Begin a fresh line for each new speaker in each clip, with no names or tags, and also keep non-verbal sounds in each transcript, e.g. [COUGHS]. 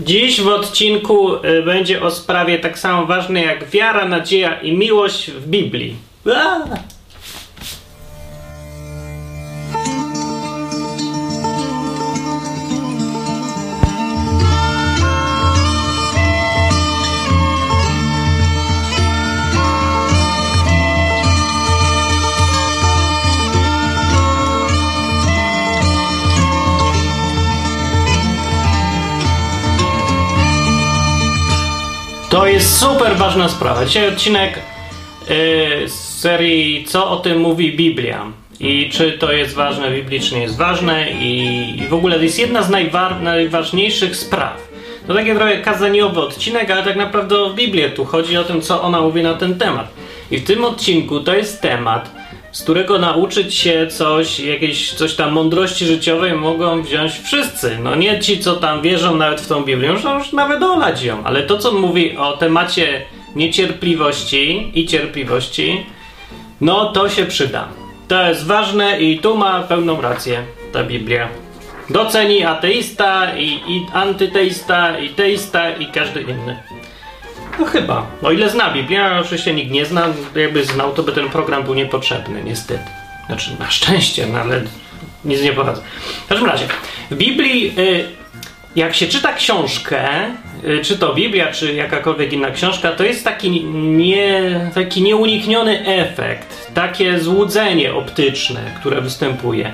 Dziś w odcinku y, będzie o sprawie tak samo ważnej jak wiara, nadzieja i miłość w Biblii. Aaa! To jest super ważna sprawa. Dzisiaj odcinek yy, z serii Co o tym mówi Biblia. I czy to jest ważne biblicznie jest ważne i, i w ogóle to jest jedna z najwa najważniejszych spraw. To taki trochę kazaniowy odcinek, ale tak naprawdę o Biblię tu chodzi o tym, co ona mówi na ten temat. I w tym odcinku to jest temat, z którego nauczyć się coś, jakieś coś tam mądrości życiowej mogą wziąć wszyscy. No nie ci, co tam wierzą nawet w tą Biblię, już, już nawet olać ją. Ale to, co mówi o temacie niecierpliwości i cierpliwości, no to się przyda. To jest ważne i tu ma pełną rację ta Biblia. Doceni ateista i, i antyteista i teista i każdy inny. No chyba. O ile zna Biblię, oczywiście nikt nie zna. Jakby znał, to by ten program był niepotrzebny, niestety. Znaczy, na szczęście, no ale nic nie poradzę. W każdym razie, w Biblii, y, jak się czyta książkę, y, czy to Biblia, czy jakakolwiek inna książka, to jest taki, nie, taki nieunikniony efekt, takie złudzenie optyczne, które występuje.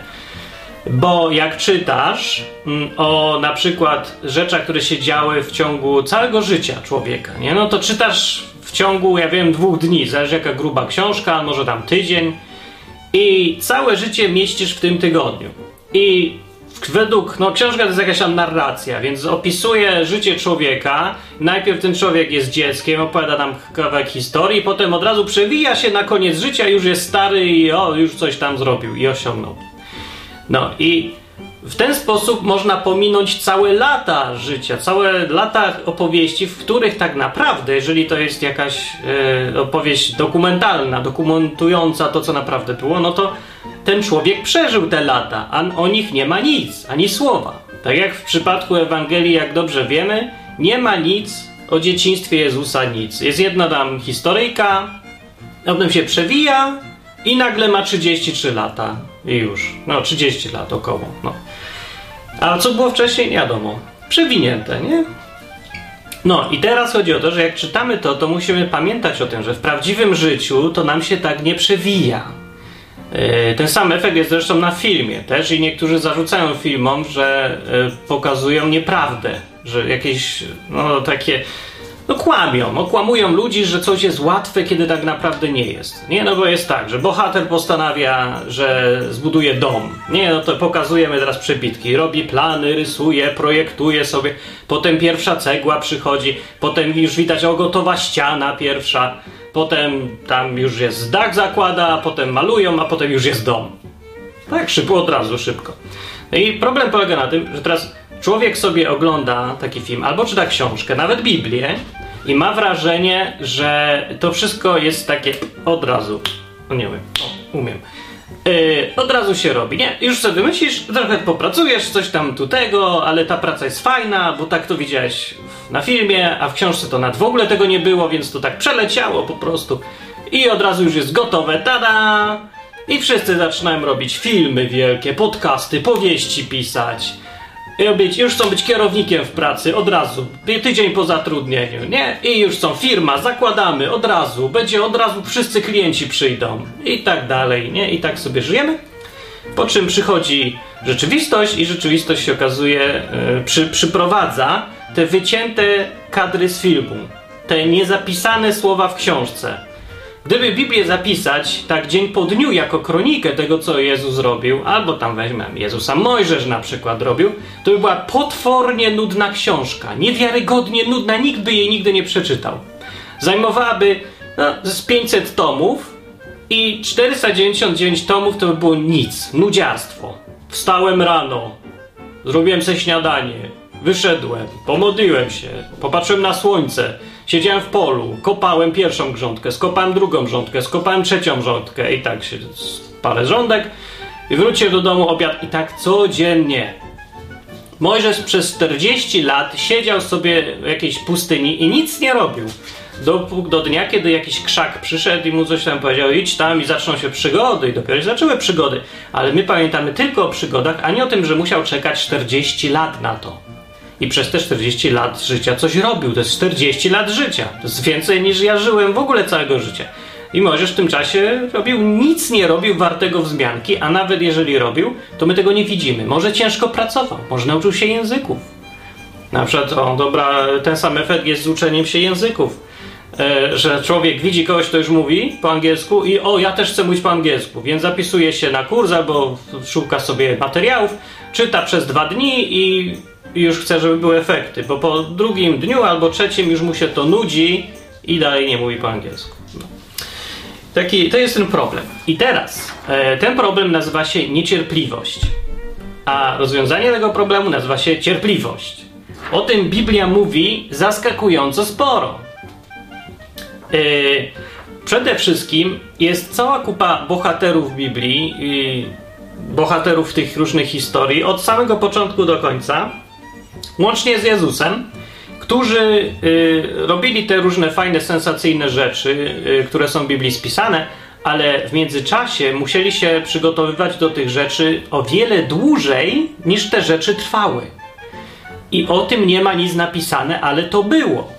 Bo jak czytasz mm, o na przykład rzeczach, które się działy w ciągu całego życia człowieka, nie? no to czytasz w ciągu, ja wiem, dwóch dni, zależy jaka gruba książka, może tam tydzień, i całe życie mieścisz w tym tygodniu. I według, no książka to jest jakaś tam narracja, więc opisuje życie człowieka. Najpierw ten człowiek jest dzieckiem, opowiada nam kawałek historii, potem od razu przewija się na koniec życia, już jest stary i o, już coś tam zrobił i osiągnął. No i w ten sposób można pominąć całe lata życia, całe lata opowieści, w których tak naprawdę, jeżeli to jest jakaś e, opowieść dokumentalna, dokumentująca to, co naprawdę było, no to ten człowiek przeżył te lata, a o nich nie ma nic, ani słowa. Tak jak w przypadku Ewangelii, jak dobrze wiemy, nie ma nic o dzieciństwie Jezusa, nic. Jest jedna tam historyjka, potem się przewija i nagle ma 33 lata. I już. No, 30 lat około. No. A co było wcześniej? Nie wiadomo. Przewinięte, nie? No i teraz chodzi o to, że jak czytamy to, to musimy pamiętać o tym, że w prawdziwym życiu to nam się tak nie przewija. Yy, ten sam efekt jest zresztą na filmie też i niektórzy zarzucają filmom, że yy, pokazują nieprawdę, że jakieś no takie no kłamią, okłamują ludzi, że coś jest łatwe, kiedy tak naprawdę nie jest. Nie, no bo jest tak, że bohater postanawia, że zbuduje dom. Nie, no to pokazujemy teraz przebitki. Robi plany, rysuje, projektuje sobie. Potem pierwsza cegła przychodzi, potem już widać o gotowa ściana pierwsza. Potem tam już jest dach zakłada, potem malują, a potem już jest dom. Tak, szybko, od razu, szybko. No i problem polega na tym, że teraz człowiek sobie ogląda taki film albo czyta książkę, nawet Biblię i ma wrażenie, że to wszystko jest takie od razu. No nie wiem, o, umiem. Yy, od razu się robi, nie? Już sobie myślisz, trochę popracujesz, coś tam tu tego, ale ta praca jest fajna, bo tak to widziałeś na filmie, a w książce to nad w ogóle tego nie było, więc to tak przeleciało po prostu. I od razu już jest gotowe, tada! I wszyscy zaczynają robić filmy wielkie, podcasty, powieści pisać robić, już chcą być kierownikiem w pracy od razu, tydzień po zatrudnieniu, nie? I już są firma, zakładamy od razu, będzie od razu wszyscy klienci przyjdą i tak dalej, nie? I tak sobie żyjemy. Po czym przychodzi rzeczywistość i rzeczywistość się okazuje, yy, przy, przyprowadza te wycięte kadry z filmu, te niezapisane słowa w książce Gdyby Biblię zapisać tak dzień po dniu jako kronikę tego, co Jezus robił, albo tam weźmiemy Jezusa Mojżesz na przykład robił, to by była potwornie nudna książka, niewiarygodnie nudna, nikt by jej nigdy nie przeczytał. Zajmowałaby no, z 500 tomów i 499 tomów to by było nic, nudziarstwo. Wstałem rano, zrobiłem sobie śniadanie, wyszedłem, pomodliłem się, popatrzyłem na słońce, Siedziałem w polu, kopałem pierwszą grządkę, skopałem drugą grządkę, skopałem trzecią grządkę i tak się parę rządek i wróciłem do domu obiad i tak codziennie. Mojżesz przez 40 lat siedział sobie w jakiejś pustyni i nic nie robił. Do, do dnia, kiedy jakiś krzak przyszedł i mu coś tam powiedział, idź tam i zaczną się przygody. I dopiero się zaczęły przygody. Ale my pamiętamy tylko o przygodach, a nie o tym, że musiał czekać 40 lat na to. I przez te 40 lat życia coś robił. To jest 40 lat życia. To jest więcej niż ja żyłem w ogóle całego życia. I Mojżesz w tym czasie robił, nic nie robił wartego wzmianki, a nawet jeżeli robił, to my tego nie widzimy. Może ciężko pracował, może nauczył się języków. Na przykład, o, dobra, ten sam efekt jest z uczeniem się języków. E, że człowiek widzi kogoś, kto już mówi po angielsku i o, ja też chcę mówić po angielsku, więc zapisuje się na kurs albo szuka sobie materiałów, czyta przez dwa dni i już chce, żeby były efekty, bo po drugim dniu albo trzecim już mu się to nudzi i dalej nie mówi po angielsku. No. Taki, to jest ten problem. I teraz e, ten problem nazywa się niecierpliwość, a rozwiązanie tego problemu nazywa się cierpliwość. O tym Biblia mówi zaskakująco sporo. E, przede wszystkim jest cała kupa bohaterów Biblii, bohaterów tych różnych historii, od samego początku do końca, łącznie z Jezusem, którzy y, robili te różne fajne, sensacyjne rzeczy, y, które są w Biblii spisane, ale w międzyczasie musieli się przygotowywać do tych rzeczy o wiele dłużej niż te rzeczy trwały. I o tym nie ma nic napisane, ale to było.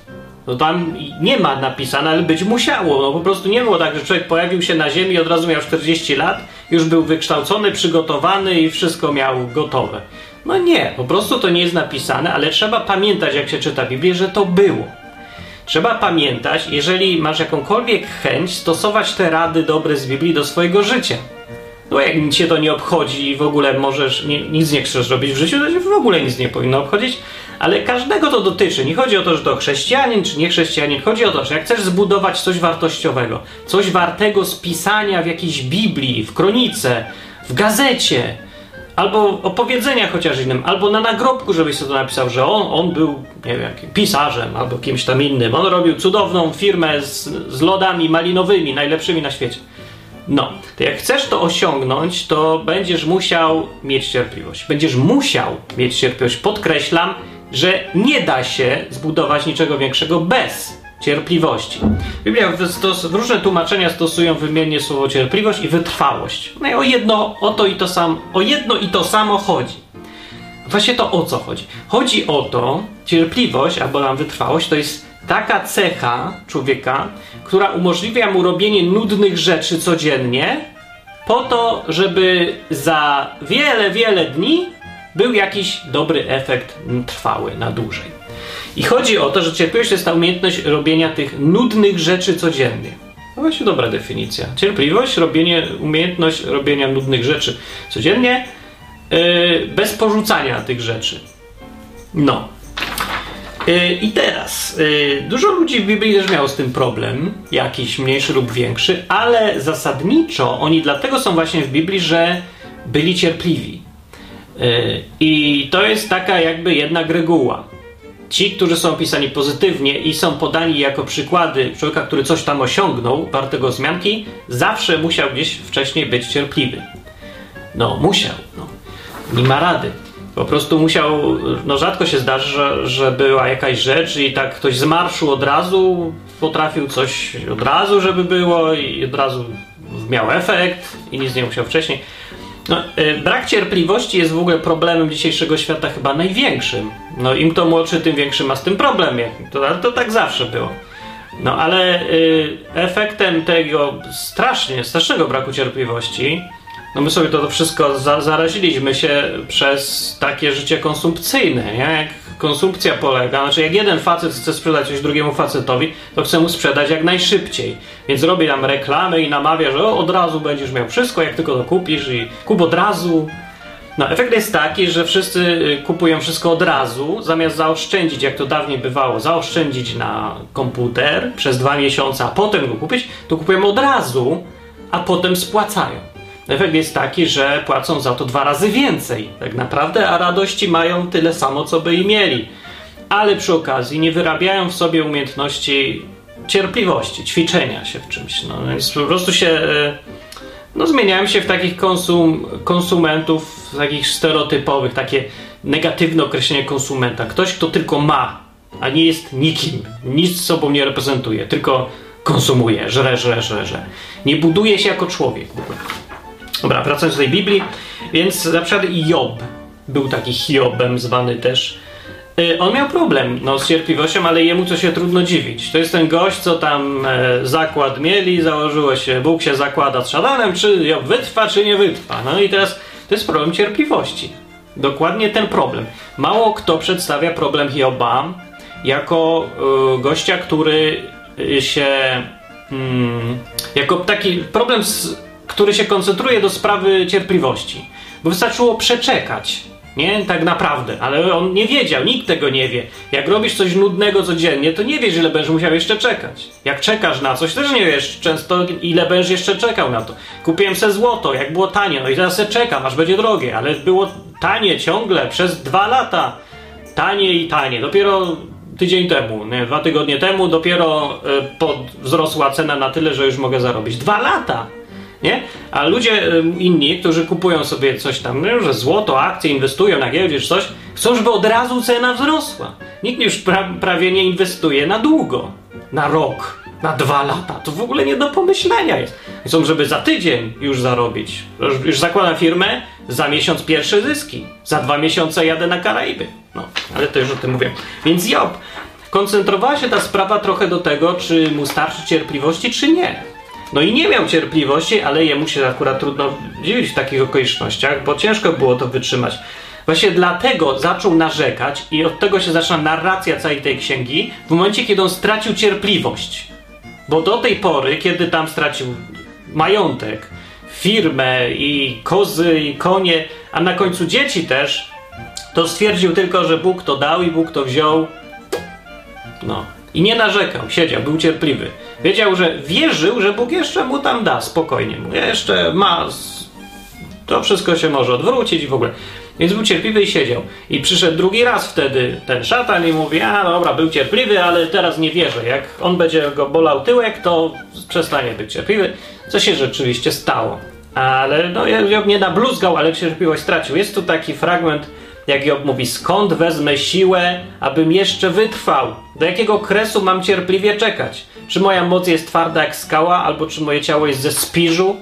No tam nie ma napisane, ale być musiało. No po prostu nie było tak, że człowiek pojawił się na ziemi od razu miał 40 lat, już był wykształcony, przygotowany i wszystko miał gotowe. No nie, po prostu to nie jest napisane, ale trzeba pamiętać, jak się czyta Biblię, że to było. Trzeba pamiętać, jeżeli masz jakąkolwiek chęć, stosować te rady dobre z Biblii do swojego życia. No jak nic cię to nie obchodzi i w ogóle możesz, nie, nic nie chcesz robić w życiu, to się w ogóle nic nie powinno obchodzić, ale każdego to dotyczy. Nie chodzi o to, że to chrześcijanin czy nie chrześcijanin. Chodzi o to, że jak chcesz zbudować coś wartościowego, coś wartego spisania w jakiejś Biblii, w kronice, w gazecie, albo opowiedzenia chociaż innym, albo na nagrobku, żebyś sobie to napisał, że on, on był, nie wiem, pisarzem albo kimś tam innym. On robił cudowną firmę z, z lodami malinowymi, najlepszymi na świecie. No, to jak chcesz to osiągnąć, to będziesz musiał mieć cierpliwość. Będziesz musiał mieć cierpliwość. Podkreślam, że nie da się zbudować niczego większego bez cierpliwości. Biblia w różne tłumaczenia stosują wymiennie słowo cierpliwość i wytrwałość. No i o jedno, o to i to samo, o jedno i to samo chodzi. Właśnie to o co chodzi? Chodzi o to, cierpliwość albo nam wytrwałość to jest taka cecha człowieka, która umożliwia mu robienie nudnych rzeczy codziennie, po to, żeby za wiele, wiele dni był jakiś dobry efekt trwały na dłużej. I chodzi o to, że cierpliwość jest ta umiejętność robienia tych nudnych rzeczy codziennie. No właśnie dobra definicja. Cierpliwość, robienie, umiejętność robienia nudnych rzeczy codziennie, yy, bez porzucania tych rzeczy. No. Yy, I teraz, yy, dużo ludzi w Biblii też miało z tym problem, jakiś mniejszy lub większy, ale zasadniczo oni dlatego są właśnie w Biblii, że byli cierpliwi. Y, I to jest taka jakby jednak reguła. Ci, którzy są opisani pozytywnie i są podani jako przykłady człowieka, który coś tam osiągnął, wartego zmianki, zawsze musiał gdzieś wcześniej być cierpliwy. No, musiał. No. Nie ma rady. Po prostu musiał, no rzadko się zdarzy, że, że była jakaś rzecz i tak ktoś z marszu od razu potrafił coś od razu, żeby było i od razu miał efekt i nic nie musiał wcześniej. No, y, brak cierpliwości jest w ogóle problemem dzisiejszego świata chyba największym. No im to młodszy, tym większy ma z tym problem. To, to tak zawsze było. No ale y, efektem tego strasznie, strasznego braku cierpliwości, no my sobie to, to wszystko za, zaraziliśmy się przez takie życie konsumpcyjne, nie? Jak konsumpcja polega, znaczy jak jeden facet chce sprzedać coś drugiemu facetowi, to chce mu sprzedać jak najszybciej. Więc robi tam reklamy i namawia, że o, od razu będziesz miał wszystko, jak tylko to kupisz i kup od razu. No, efekt jest taki, że wszyscy y, kupują wszystko od razu, zamiast zaoszczędzić, jak to dawniej bywało, zaoszczędzić na komputer przez dwa miesiące, a potem go kupić, to kupują od razu, a potem spłacają. Efekt jest taki, że płacą za to dwa razy więcej, tak naprawdę, a radości mają tyle samo, co by i mieli. Ale przy okazji nie wyrabiają w sobie umiejętności cierpliwości, ćwiczenia się w czymś. No, więc po prostu się e, no, zmieniają się w takich konsum, konsumentów, takich stereotypowych, takie negatywne określenie konsumenta. Ktoś, kto tylko ma, a nie jest nikim, nic sobą nie reprezentuje, tylko konsumuje, żre, żre, żre, żre. Nie buduje się jako człowiek. Dobra, wracając do tej Biblii, więc na przykład Job był taki Hiobem zwany też. Y, on miał problem no, z cierpliwością, ale jemu co się trudno dziwić. To jest ten gość, co tam e, zakład mieli, założyło się, Bóg się zakłada z szatanem, czy Job wytrwa, czy nie wytrwa. No i teraz to jest problem cierpliwości. Dokładnie ten problem. Mało kto przedstawia problem Hioba jako y, gościa, który się. Mm, jako taki problem, z, który się koncentruje do sprawy cierpliwości. Bo wystarczyło przeczekać. Nie, tak naprawdę, ale on nie wiedział, nikt tego nie wie. Jak robisz coś nudnego codziennie, to nie wiesz, ile będziesz musiał jeszcze czekać. Jak czekasz na coś, też nie wiesz często, ile będziesz jeszcze czekał na to. Kupiłem se złoto, jak było tanie, no i teraz se czekam, aż będzie drogie, ale było tanie ciągle przez dwa lata. Tanie i tanie. Dopiero tydzień temu, nie, dwa tygodnie temu, dopiero y, pod, wzrosła cena na tyle, że już mogę zarobić. Dwa lata! Nie? A ludzie inni, którzy kupują sobie coś tam, no, że złoto, akcje, inwestują na giełdzie czy coś, chcą, żeby od razu cena wzrosła. Nikt już pra prawie nie inwestuje na długo, na rok, na dwa lata. To w ogóle nie do pomyślenia jest. Chcą, żeby za tydzień już zarobić. Już, już firmę, za miesiąc pierwsze zyski. Za dwa miesiące jadę na Karaiby. No, ale to już o tym mówię. Więc Job, koncentrowała się ta sprawa trochę do tego, czy mu starczy cierpliwości, czy nie. No i nie miał cierpliwości, ale jemu się akurat trudno dziwić w takich okolicznościach, bo ciężko było to wytrzymać. Właśnie dlatego zaczął narzekać i od tego się zaczyna narracja całej tej księgi, w momencie, kiedy on stracił cierpliwość. Bo do tej pory, kiedy tam stracił majątek, firmę i kozy i konie, a na końcu dzieci też, to stwierdził tylko, że Bóg to dał i Bóg to wziął. No. I nie narzekał, siedział, był cierpliwy. Wiedział, że wierzył, że Bóg jeszcze mu tam da, spokojnie mu. Jeszcze ma. To wszystko się może odwrócić i w ogóle. Więc był cierpliwy i siedział. I przyszedł drugi raz wtedy ten szatan i mówi: A dobra, był cierpliwy, ale teraz nie wierzę. Jak on będzie go bolał tyłek, to przestanie być cierpliwy. Co się rzeczywiście stało. Ale no, Job nie nabluzgał, ale cierpliwość stracił. Jest tu taki fragment jak Job mówi, skąd wezmę siłę, abym jeszcze wytrwał? Do jakiego kresu mam cierpliwie czekać? Czy moja moc jest twarda jak skała, albo czy moje ciało jest ze spiżu?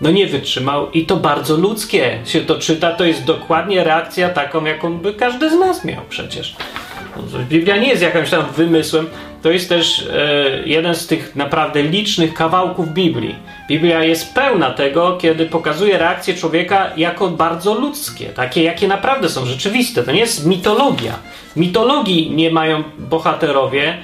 No nie wytrzymał i to bardzo ludzkie się to czyta, to jest dokładnie reakcja taką, jaką by każdy z nas miał przecież. Biblia nie jest jakimś tam wymysłem, to jest też e, jeden z tych naprawdę licznych kawałków Biblii. Biblia jest pełna tego, kiedy pokazuje reakcje człowieka jako bardzo ludzkie, takie jakie naprawdę są rzeczywiste. To nie jest mitologia. W mitologii nie mają bohaterowie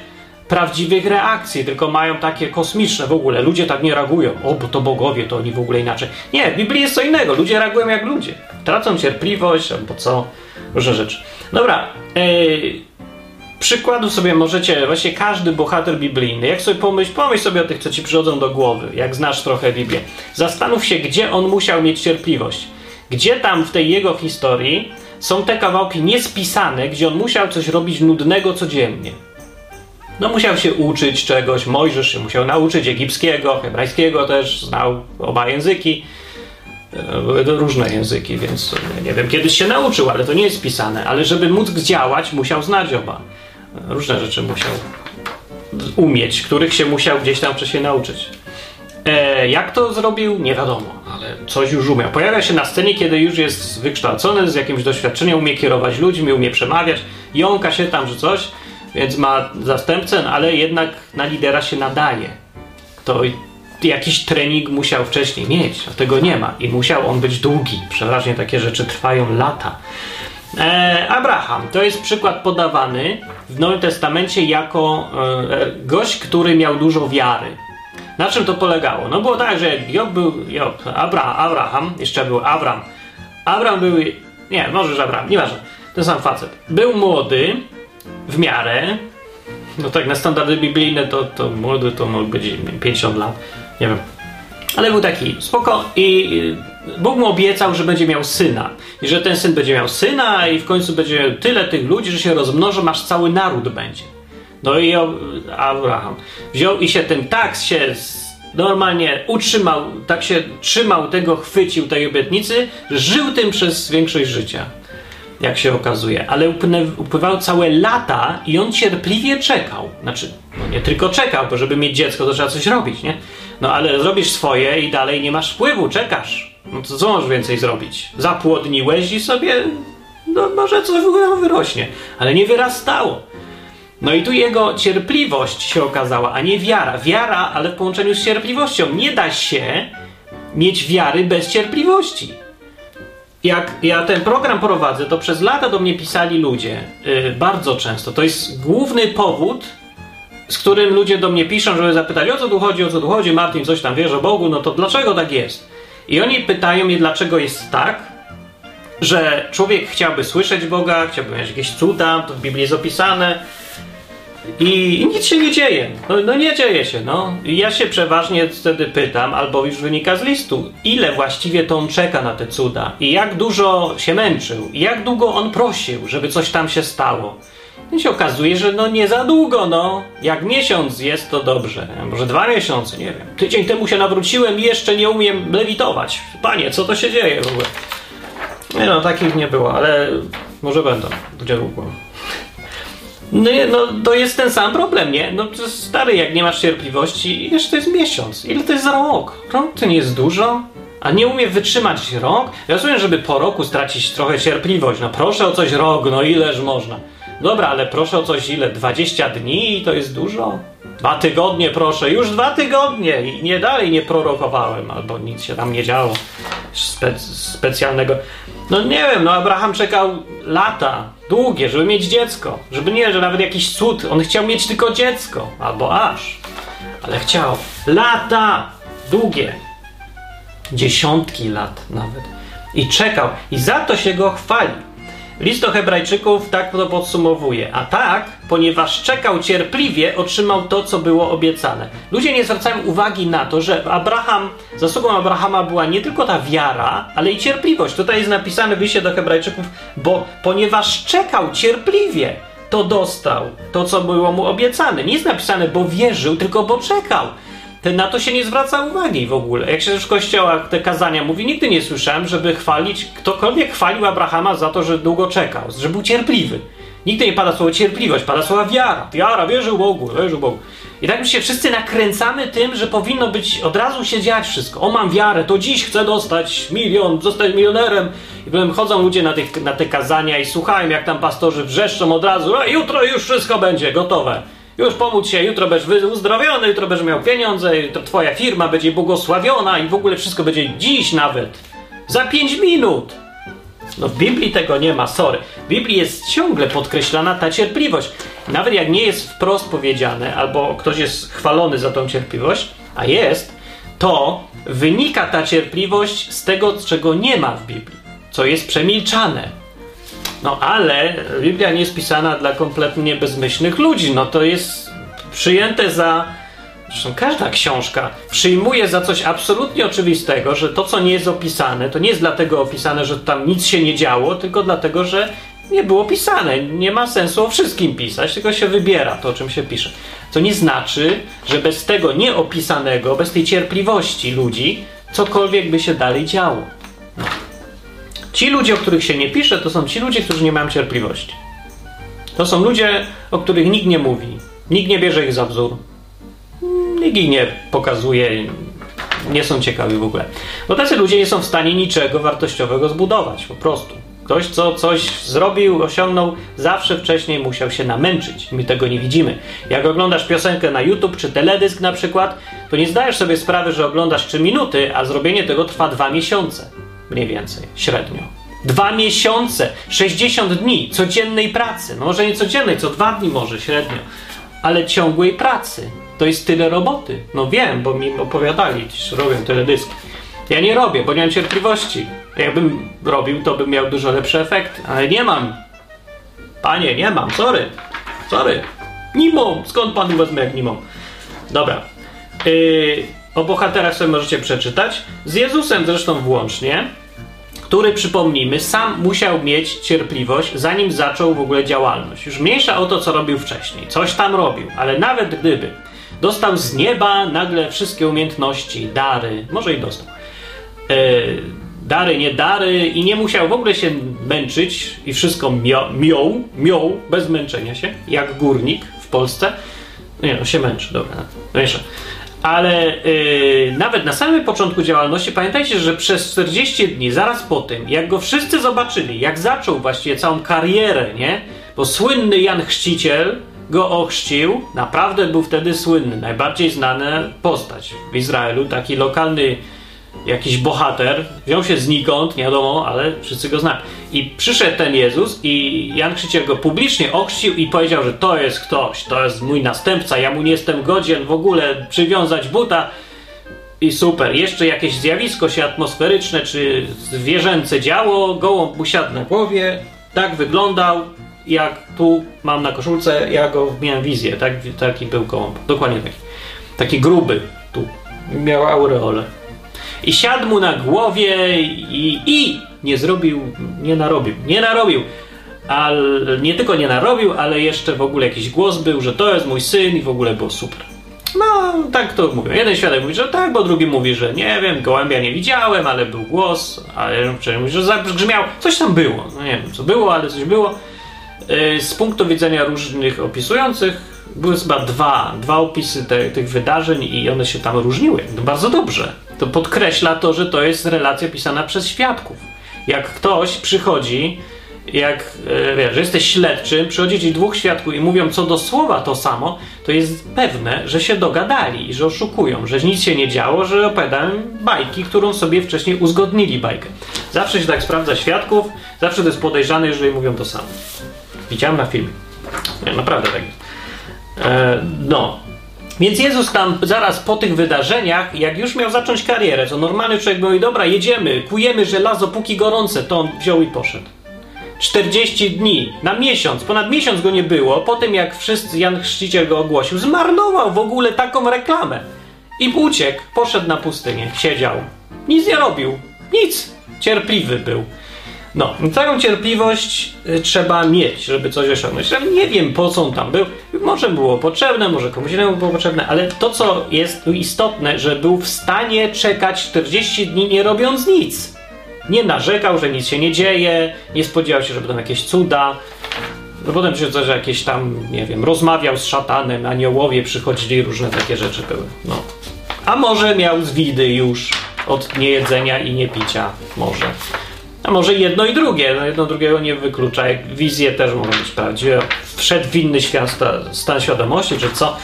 prawdziwych reakcji, tylko mają takie kosmiczne w ogóle. Ludzie tak nie reagują. O, bo to bogowie, to oni w ogóle inaczej. Nie, w Biblii jest co innego. Ludzie reagują jak ludzie. Tracą cierpliwość albo co, różne rzeczy. Dobra. Yy, przykładu sobie możecie, właśnie każdy bohater biblijny, jak sobie pomyśl, pomyśl sobie o tych, co ci przychodzą do głowy, jak znasz trochę Biblię. Zastanów się, gdzie on musiał mieć cierpliwość. Gdzie tam w tej jego historii są te kawałki niespisane, gdzie on musiał coś robić nudnego codziennie. No musiał się uczyć czegoś, Mojżesz się musiał nauczyć egipskiego, hebrajskiego też, znał oba języki. To różne języki, więc nie wiem, kiedyś się nauczył, ale to nie jest pisane. Ale żeby móc działać, musiał znać oba. Różne rzeczy musiał umieć, których się musiał gdzieś tam wcześniej nauczyć. E, jak to zrobił? Nie wiadomo, ale coś już umiał. Pojawia się na scenie, kiedy już jest wykształcony, z jakimś doświadczeniem, umie kierować ludźmi, umie przemawiać, jąka się tam, że coś, więc ma zastępcę, ale jednak na lidera się nadaje. To jakiś trening musiał wcześniej mieć, a tego nie ma i musiał on być długi. Przeważnie takie rzeczy trwają lata. E, Abraham to jest przykład podawany w Nowym Testamencie jako e, gość, który miał dużo wiary. Na czym to polegało? No było tak, że Job był Job, Abra, Abraham, jeszcze był Abram. Abram był, nie, możesz Abraham, nieważne, ten sam facet. Był młody, w miarę, no tak na standardy biblijne to, to młody to mógł być 50 lat, nie wiem. Ale był taki spoko i Bóg mu obiecał, że będzie miał syna. I że ten syn będzie miał syna i w końcu będzie tyle tych ludzi, że się rozmnożą, aż cały naród będzie. No i Abraham wziął i się tym tak się normalnie utrzymał, tak się trzymał tego, chwycił tej obietnicy, że żył tym przez większość życia. jak się okazuje, ale upływały całe lata i on cierpliwie czekał. Znaczy, no nie tylko czekał, bo żeby mieć dziecko, to trzeba coś robić, nie? No ale zrobisz swoje i dalej nie masz wpływu, czekasz. No to co możesz więcej zrobić? Zapłodniłeś i sobie, no może coś wyrośnie, ale nie wyrastało. No i tu jego cierpliwość się okazała, a nie wiara. Wiara, ale w połączeniu z cierpliwością. Nie da się mieć wiary bez cierpliwości. Jak ja ten program prowadzę, to przez lata do mnie pisali ludzie, yy, bardzo często. To jest główny powód, z którym ludzie do mnie piszą, żeby zapytać, o co tu chodzi, o co tu chodzi, Martin coś tam wiesz o Bogu, no to dlaczego tak jest? I oni pytają mnie, dlaczego jest tak, że człowiek chciałby słyszeć Boga, chciałby mieć jakieś cuda, to w Biblii jest opisane, i, nic się nie dzieje. No, no, nie dzieje się, no. Ja się przeważnie wtedy pytam, albo już wynika z listu, ile właściwie to on czeka na te cuda i jak dużo się męczył, i jak długo on prosił, żeby coś tam się stało. I się okazuje, że no nie za długo, no. Jak miesiąc jest, to dobrze. Może dwa miesiące, nie wiem. Tydzień temu się nawróciłem i jeszcze nie umiem lewitować. Panie, co to się dzieje w ogóle? Nie no, takich nie było, ale może będą. Gdzie długo. No, no to jest ten sam problem, nie? No stary, jak nie masz cierpliwości, jeszcze to jest miesiąc. Ile to jest rok? Rok to nie jest dużo? A nie umie wytrzymać rok? Ja rozumiem, żeby po roku stracić trochę cierpliwość. No proszę o coś rok, no ileż można. Dobra, ale proszę o coś ile? 20 dni to jest dużo? Dwa tygodnie proszę, już dwa tygodnie i nie dalej nie prorokowałem, albo nic się tam nie działo spe specjalnego. No nie wiem, no Abraham czekał lata, długie, żeby mieć dziecko. Żeby nie, że nawet jakiś cud, on chciał mieć tylko dziecko, albo aż. Ale chciał. Lata! Długie. Dziesiątki lat nawet. I czekał. I za to się go chwali. List do Hebrajczyków tak to podsumowuje. A tak, ponieważ czekał cierpliwie, otrzymał to, co było obiecane. Ludzie nie zwracają uwagi na to, że Abraham, zasługą Abrahama była nie tylko ta wiara, ale i cierpliwość. Tutaj jest napisane w liście do Hebrajczyków, bo ponieważ czekał cierpliwie, to dostał to, co było mu obiecane. Nie jest napisane, bo wierzył, tylko bo czekał na to się nie zwraca uwagi w ogóle. Jak się też w kościołach te kazania mówi, nigdy nie słyszałem, żeby chwalić, ktokolwiek chwalił Abrahama za to, że długo czekał, że był cierpliwy. Nigdy nie pada słowo cierpliwość, pada słowa wiara. Wiara, wierzył Bogu, wierzył Bogu. I tak my się wszyscy nakręcamy tym, że powinno być, od razu się dziać wszystko. O, mam wiarę, to dziś chcę dostać milion, zostać milionerem. I potem chodzą ludzie na, tych, na te kazania i słuchają, jak tam pastorzy wrzeszczą od razu, a jutro już wszystko będzie gotowe już pomóc się, jutro będziesz uzdrowiony, jutro będziesz miał pieniądze, jutro twoja firma będzie błogosławiona i w ogóle wszystko będzie dziś nawet. Za 5 minut. No w Biblii tego nie ma, sorry. W Biblii jest ciągle podkreślana ta cierpliwość. Nawet jak nie jest wprost powiedziane, albo ktoś jest chwalony za tą cierpliwość, a jest, to wynika ta cierpliwość z tego, czego nie ma w Biblii, co jest przemilczane. No ale Biblia nie jest pisana dla kompletnie bezmyślnych ludzi. No to jest przyjęte za. Zresztą każda książka przyjmuje za coś absolutnie oczywistego, że to, co nie jest opisane, to nie jest dlatego opisane, że tam nic się nie działo, tylko dlatego, że nie było pisane. Nie ma sensu o wszystkim pisać, tylko się wybiera to, o czym się pisze. Co nie znaczy, że bez tego nieopisanego, bez tej cierpliwości ludzi, cokolwiek by się dalej działo. Ci ludzie, o których się nie pisze, to są ci ludzie, którzy nie mają cierpliwości. To są ludzie, o których nikt nie mówi. Nikt nie bierze ich za wzór. Nikt ich nie pokazuje. Nie są ciekawi w ogóle. Bo tacy ludzie nie są w stanie niczego wartościowego zbudować. Po prostu. Ktoś, co coś zrobił, osiągnął, zawsze wcześniej musiał się namęczyć. My tego nie widzimy. Jak oglądasz piosenkę na YouTube czy teledysk na przykład, to nie zdajesz sobie sprawy, że oglądasz 3 minuty, a zrobienie tego trwa 2 miesiące mniej więcej, średnio. Dwa miesiące, 60 dni codziennej pracy. No może nie codziennej, co dwa dni może średnio, ale ciągłej pracy. To jest tyle roboty. No wiem, bo mi opowiadali, że robią tyle dyski. Ja nie robię, bo nie mam cierpliwości. Jakbym robił, to bym miał dużo lepsze efekty, ale nie mam. Panie, nie mam, sorry. Sorry. Nie mam. Skąd panu wezmę, jak nie mam? Dobra. Yy, o bohaterach sobie możecie przeczytać. Z Jezusem zresztą włącznie, który, przypomnijmy, sam musiał mieć cierpliwość, zanim zaczął w ogóle działalność. Już mniejsza o to, co robił wcześniej. Coś tam robił, ale nawet gdyby dostał z nieba nagle wszystkie umiejętności, dary, może i dostał. Yy, dary, nie dary i nie musiał w ogóle się męczyć i wszystko miał, miał, miał bez męczenia się, jak górnik w Polsce. Nie, no się męczy, dobra, jeszcze. Ale yy, nawet na samym początku działalności pamiętajcie, że przez 40 dni, zaraz po tym, jak go wszyscy zobaczyli, jak zaczął właściwie całą karierę, nie? Bo słynny Jan Chrzciciel go ochrzcił, naprawdę był wtedy słynny, najbardziej znana postać w Izraelu, taki lokalny jakiś bohater, wziął się znikąd, nie wiadomo, ale wszyscy go znają. I przyszedł ten Jezus i Jan Chrzciciel go publicznie ochrzcił i powiedział, że to jest ktoś, to jest mój następca, ja mu nie jestem godzien w ogóle przywiązać buta. I super, jeszcze jakieś zjawisko się atmosferyczne czy zwierzęce działo, gołąb mu siadł na głowie, tak wyglądał, jak tu mam na koszulce, ja go miałem wizję, tak, taki był gołąb, dokładnie taki. Taki gruby, tu, miał aureolę. I siadł mu na głowie i, i nie zrobił, nie narobił, nie narobił. Ale nie tylko nie narobił, ale jeszcze w ogóle jakiś głos był, że to jest mój syn i w ogóle było super. No, tak to mówią. Jeden świadek mówi, że tak, bo drugi mówi, że nie wiem, gołębia nie widziałem, ale był głos, a jeden mówi, że zabrzmiał, coś tam było. No nie wiem, co było, ale coś było. Y, z punktu widzenia różnych opisujących były chyba dwa, dwa opisy te, tych wydarzeń i one się tam różniły. No bardzo dobrze. To podkreśla to, że to jest relacja pisana przez świadków. Jak ktoś przychodzi, jak e, wiesz, jesteś śledczym, przychodzi ci dwóch świadków i mówią co do słowa to samo, to jest pewne, że się dogadali i że oszukują, że nic się nie działo, że opowiadają bajki, którą sobie wcześniej uzgodnili bajkę. Zawsze się tak sprawdza świadków, zawsze to jest podejrzane, jeżeli mówią to samo. Widziałem na filmie. Nie, naprawdę tak jest. E, no. Więc Jezus tam zaraz po tych wydarzeniach, jak już miał zacząć karierę, co normalny człowiek mówi, dobra, jedziemy, kujemy żelazo póki gorące, to on wziął i poszedł. 40 dni, na miesiąc, ponad miesiąc go nie było, po tym jak wszyscy, Jan Chrzciciel go ogłosił, zmarnował w ogóle taką reklamę. I uciekł, poszedł na pustynię, siedział. Nic nie robił, nic. Cierpliwy był. No, taką cierpliwość y, trzeba mieć, żeby coś osiągnąć. Nie wiem, po co on tam był. Może było potrzebne, może komuś innemu było potrzebne, ale to, co jest istotne, że był w stanie czekać 40 dni nie robiąc nic. Nie narzekał, że nic się nie dzieje, nie spodziewał się, że będą jakieś cuda. No potem się coś jakieś tam, nie wiem, rozmawiał z szatanem, aniołowie przychodzili, różne takie rzeczy były. No. A może miał zwidy już od niejedzenia i niepicia. Może. A może jedno i drugie. No jedno drugiego nie wyklucza. Wizje też mogą być prawdziwe. Wszedł w inny świat, stan świadomości, czy co?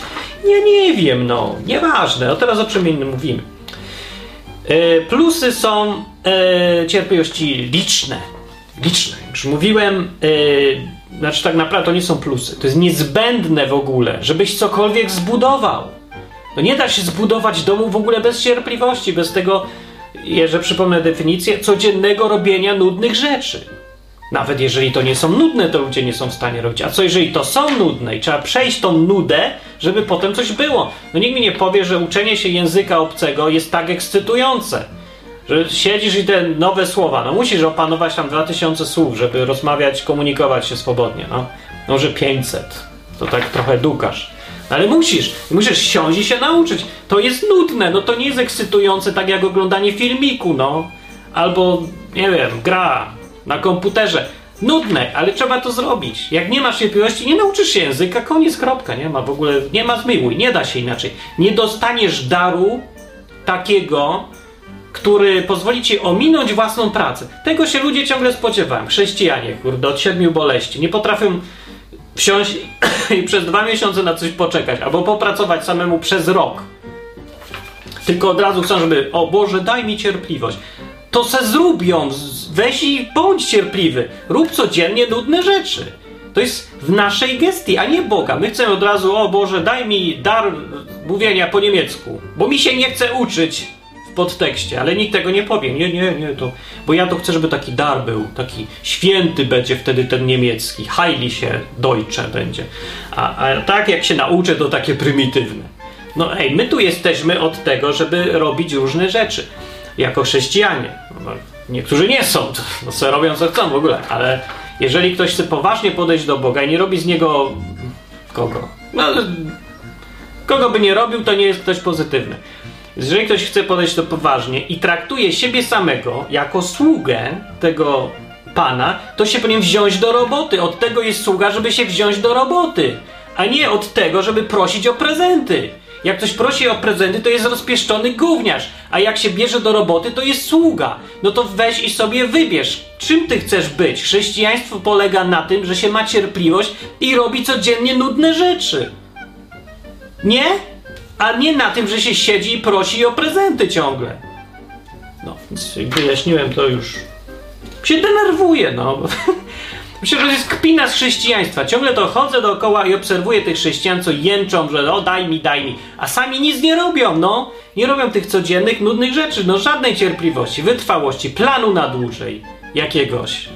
Ja nie wiem, no. Nieważne. No teraz o czym innym mówimy. E, plusy są e, cierpliwości liczne. Liczne. Już mówiłem, e, znaczy tak naprawdę to nie są plusy. To jest niezbędne w ogóle, żebyś cokolwiek zbudował. No nie da się zbudować domu w ogóle bez cierpliwości, bez tego jeżeli przypomnę definicję, codziennego robienia nudnych rzeczy. Nawet jeżeli to nie są nudne, to ludzie nie są w stanie robić. A co jeżeli to są nudne i trzeba przejść tą nudę, żeby potem coś było? No nikt mi nie powie, że uczenie się języka obcego jest tak ekscytujące. Że siedzisz i te nowe słowa, no musisz opanować tam 2000 słów, żeby rozmawiać, komunikować się swobodnie. No, może 500. To tak trochę dukasz. Ale musisz, musisz siąść i się nauczyć. To jest nudne, no to nie jest ekscytujące tak jak oglądanie filmiku, no. Albo, nie wiem, gra na komputerze. Nudne, ale trzeba to zrobić. Jak nie masz cierpliwości, nie nauczysz się języka, koniec, kropka. Nie ma w ogóle, nie ma zmiłuj, nie da się inaczej. Nie dostaniesz daru takiego, który pozwoli ci ominąć własną pracę. Tego się ludzie ciągle spodziewają. Chrześcijanie, kurde, od siedmiu boleści. Nie potrafią wsiąść [COUGHS] i przez dwa miesiące na coś poczekać, albo popracować samemu przez rok. Tylko od razu chcą, żeby, o Boże, daj mi cierpliwość. To se zrób ją, weź i bądź cierpliwy. Rób codziennie nudne rzeczy. To jest w naszej gestii, a nie Boga. My chcemy od razu, o Boże, daj mi dar mówienia po niemiecku, bo mi się nie chce uczyć podtekście, ale nikt tego nie powie. Nie, nie, nie, to. Bo ja to chcę, żeby taki dar był, taki święty będzie wtedy ten niemiecki. Heili się Deutsche będzie. A, a tak jak się nauczę, to takie prymitywne. No ej, my tu jesteśmy od tego, żeby robić różne rzeczy. Jako chrześcijanie. No, niektórzy nie są, to, no, co robią co chcą w ogóle, ale jeżeli ktoś chce poważnie podejść do Boga i nie robi z niego kogo? No, kogo by nie robił, to nie jest ktoś pozytywny. Jeżeli ktoś chce podejść to poważnie i traktuje siebie samego jako sługę tego Pana, to się powinien wziąć do roboty. Od tego jest sługa, żeby się wziąć do roboty, a nie od tego, żeby prosić o prezenty. Jak ktoś prosi o prezenty, to jest rozpieszczony gówniarz, a jak się bierze do roboty, to jest sługa. No to weź i sobie wybierz, czym ty chcesz być. Chrześcijaństwo polega na tym, że się ma cierpliwość i robi codziennie nudne rzeczy. Nie? A nie na tym, że się siedzi i prosi o prezenty ciągle. No, więc wyjaśniłem to już. Się denerwuję, no. [LAUGHS] Myślę, że to jest kpina z chrześcijaństwa. Ciągle to chodzę dookoła i obserwuję tych chrześcijan, co jęczą, że o daj mi, daj mi. A sami nic nie robią, no. Nie robią tych codziennych, nudnych rzeczy. No żadnej cierpliwości, wytrwałości, planu na dłużej jakiegoś.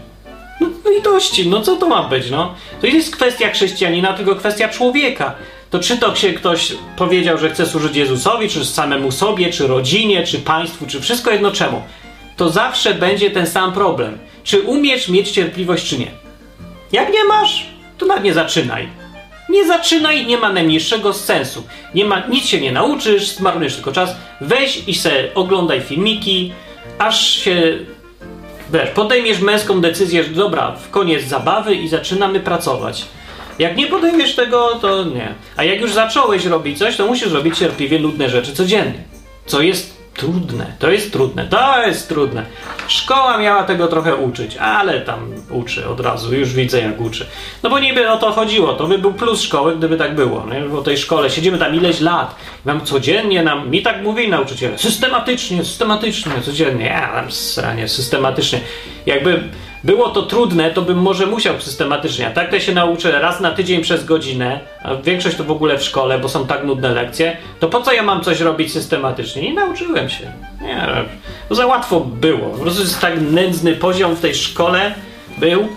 No, no litości, no co to ma być, no? To jest kwestia chrześcijanina, tylko kwestia człowieka. To czy to się ktoś powiedział, że chce służyć Jezusowi, czy samemu sobie, czy rodzinie, czy państwu, czy wszystko jedno czemu. To zawsze będzie ten sam problem. Czy umiesz mieć cierpliwość, czy nie? Jak nie masz, to nawet nie zaczynaj. Nie zaczynaj, nie ma najmniejszego sensu. Nie ma, nic się nie nauczysz, zmarnujesz tylko czas. Weź i se oglądaj filmiki, aż się wiesz, podejmiesz męską decyzję, że dobra, w koniec zabawy i zaczynamy pracować. Jak nie podejmiesz tego, to nie. A jak już zacząłeś robić coś, to musisz robić cierpliwie nudne rzeczy codziennie. Co jest trudne. To jest trudne. To jest trudne. Szkoła miała tego trochę uczyć, ale tam uczy od razu. Już widzę, jak uczy. No bo niby o to chodziło. To by był plus szkoły, gdyby tak było. Nie? Bo tej szkole siedzimy tam ileś lat. Mam codziennie nam, mi tak mówili nauczyciele, systematycznie, systematycznie, codziennie. Ja tam sranie, systematycznie. Jakby było to trudne, to bym może musiał systematycznie. A tak to się nauczę raz na tydzień przez godzinę, a większość to w ogóle w szkole, bo są tak nudne lekcje, to po co ja mam coś robić systematycznie? Nie nauczyłem się. Nie, to za łatwo było. Po prostu jest tak nędzny poziom w tej szkole był.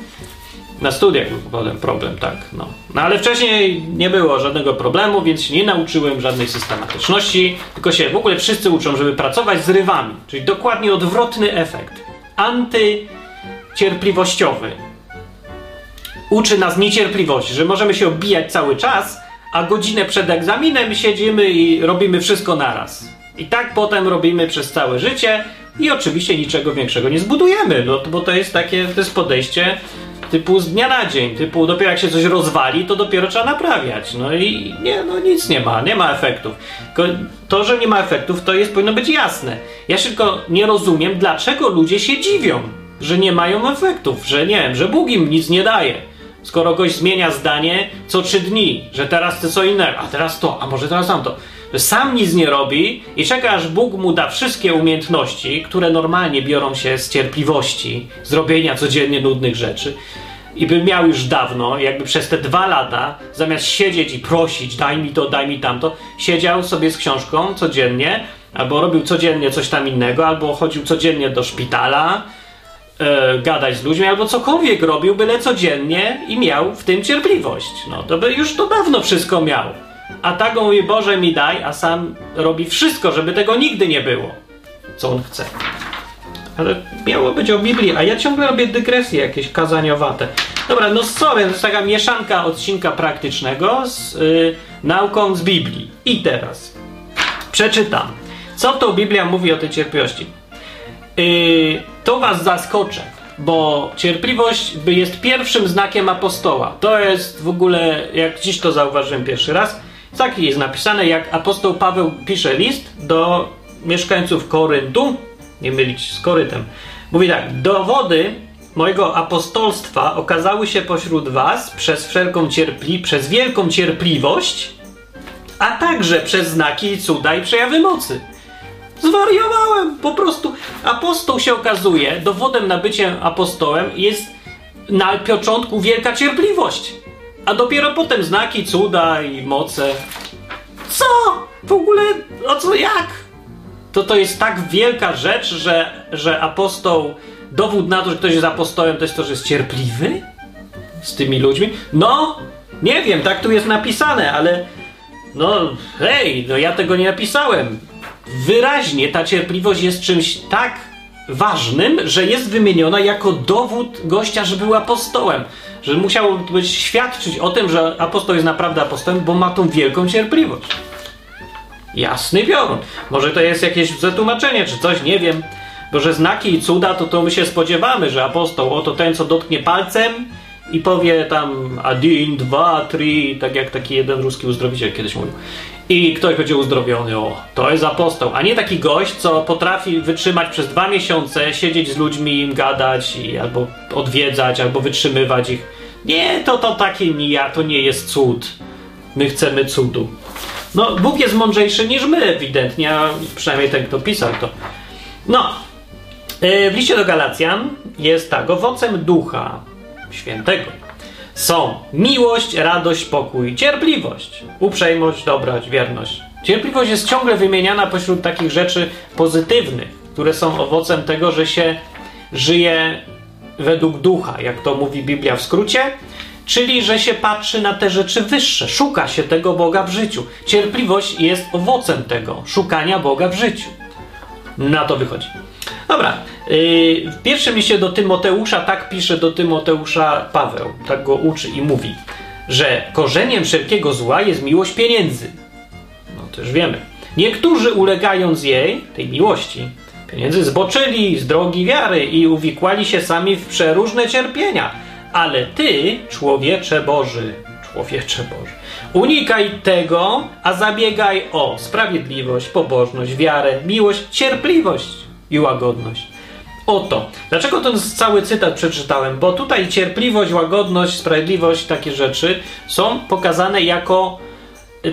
Na studiach był potem problem, tak. No. no ale wcześniej nie było żadnego problemu, więc nie nauczyłem żadnej systematyczności, tylko się w ogóle wszyscy uczą, żeby pracować z rywami, czyli dokładnie odwrotny efekt. Anty cierpliwościowy. Uczy nas niecierpliwości, że możemy się obijać cały czas, a godzinę przed egzaminem siedzimy i robimy wszystko naraz. I tak potem robimy przez całe życie i oczywiście niczego większego nie zbudujemy, no, bo to jest takie to jest podejście typu z dnia na dzień, typu dopiero jak się coś rozwali, to dopiero trzeba naprawiać. No i nie, no nic nie ma, nie ma efektów. To, że nie ma efektów, to jest powinno być jasne. Ja tylko nie rozumiem, dlaczego ludzie się dziwią że nie mają efektów, że nie wiem, że Bóg im nic nie daje. Skoro ktoś zmienia zdanie co trzy dni, że teraz chce co innego, a teraz to, a może teraz tamto. Sam nic nie robi i czeka, aż Bóg mu da wszystkie umiejętności, które normalnie biorą się z cierpliwości, zrobienia codziennie nudnych rzeczy. I by miał już dawno, jakby przez te dwa lata, zamiast siedzieć i prosić, daj mi to, daj mi tamto, siedział sobie z książką codziennie, albo robił codziennie coś tam innego, albo chodził codziennie do szpitala, e, gadać z ludźmi, albo cokolwiek robił, byle codziennie i miał w tym cierpliwość. No to by już to dawno wszystko miał. A tak mówi, Boże mi daj, a sam robi wszystko, żeby tego nigdy nie było. Co on chce. Ale miało być o Biblii, a ja ciągle robię dygresje jakieś kazaniowate. Dobra, no sorry, to jest taka mieszanka odcinka praktycznego z y, nauką z Biblii. I teraz przeczytam. Co to Biblia mówi o tej cierpliwości? Yy, to was zaskoczę, bo cierpliwość jest pierwszym znakiem apostoła. To jest w ogóle, jak dziś to zauważyłem pierwszy raz, tak jest napisane, jak apostoł Paweł pisze list do mieszkańców Koryntu, nie mylić z Korytem. Mówi tak, dowody mojego apostolstwa okazały się pośród was przez wszelką cierpli, przez wielką cierpliwość, a także przez znaki, cuda i przejawy mocy Zwariowałem! Po prostu apostoł się okazuje, dowodem na bycie apostołem jest na początku wielka cierpliwość. A dopiero potem znaki, cuda i moce. Co? W ogóle o co jak? To to jest tak wielka rzecz, że, że apostoł, dowód na to, że ktoś jest apostołem, to jest to, że jest cierpliwy z tymi ludźmi? No, nie wiem, tak tu jest napisane, ale no hej, no ja tego nie napisałem wyraźnie ta cierpliwość jest czymś tak ważnym, że jest wymieniona jako dowód gościa, że był apostołem. Że musiał być świadczyć o tym, że apostoł jest naprawdę apostołem, bo ma tą wielką cierpliwość. Jasny piorun. Może to jest jakieś zatłumaczenie, czy coś, nie wiem. Bo że znaki i cuda, to to my się spodziewamy, że apostoł, oto ten, co dotknie palcem i powie tam adin, dwa, trzy, tak jak taki jeden ruski uzdrowiciel kiedyś mówił. I ktoś będzie uzdrowiony, o, to jest apostoł. A nie taki gość, co potrafi wytrzymać przez dwa miesiące, siedzieć z ludźmi, im gadać, i albo odwiedzać, albo wytrzymywać ich. Nie, to, to takie nie, to nie jest cud. My chcemy cudu. No, Bóg jest mądrzejszy niż my, ewidentnie, a przynajmniej ten, kto pisał to. No, w liście do Galacjan jest tak, owocem ducha świętego są miłość, radość, pokój, cierpliwość, uprzejmość, dobroć, wierność. Cierpliwość jest ciągle wymieniana pośród takich rzeczy pozytywnych, które są owocem tego, że się żyje według ducha, jak to mówi Biblia w skrócie, czyli że się patrzy na te rzeczy wyższe, szuka się tego Boga w życiu. Cierpliwość jest owocem tego, szukania Boga w życiu. Na to wychodzi. Dobra, yy, w pierwszym liście do Tymoteusza tak pisze do Tymoteusza Paweł, tak go uczy i mówi, że korzeniem wszelkiego zła jest miłość pieniędzy. No już wiemy. Niektórzy ulegając jej, tej miłości, pieniędzy zboczyli z drogi wiary i uwikłali się sami w przeróżne cierpienia. Ale ty, człowiecze Boży, człowiecze Boży, unikaj tego, a zabiegaj o sprawiedliwość, pobożność, wiarę, miłość, cierpliwość i łagodność. Oto. Dlaczego ten cały cytat przeczytałem? Bo tutaj cierpliwość, łagodność, sprawiedliwość, takie rzeczy są pokazane jako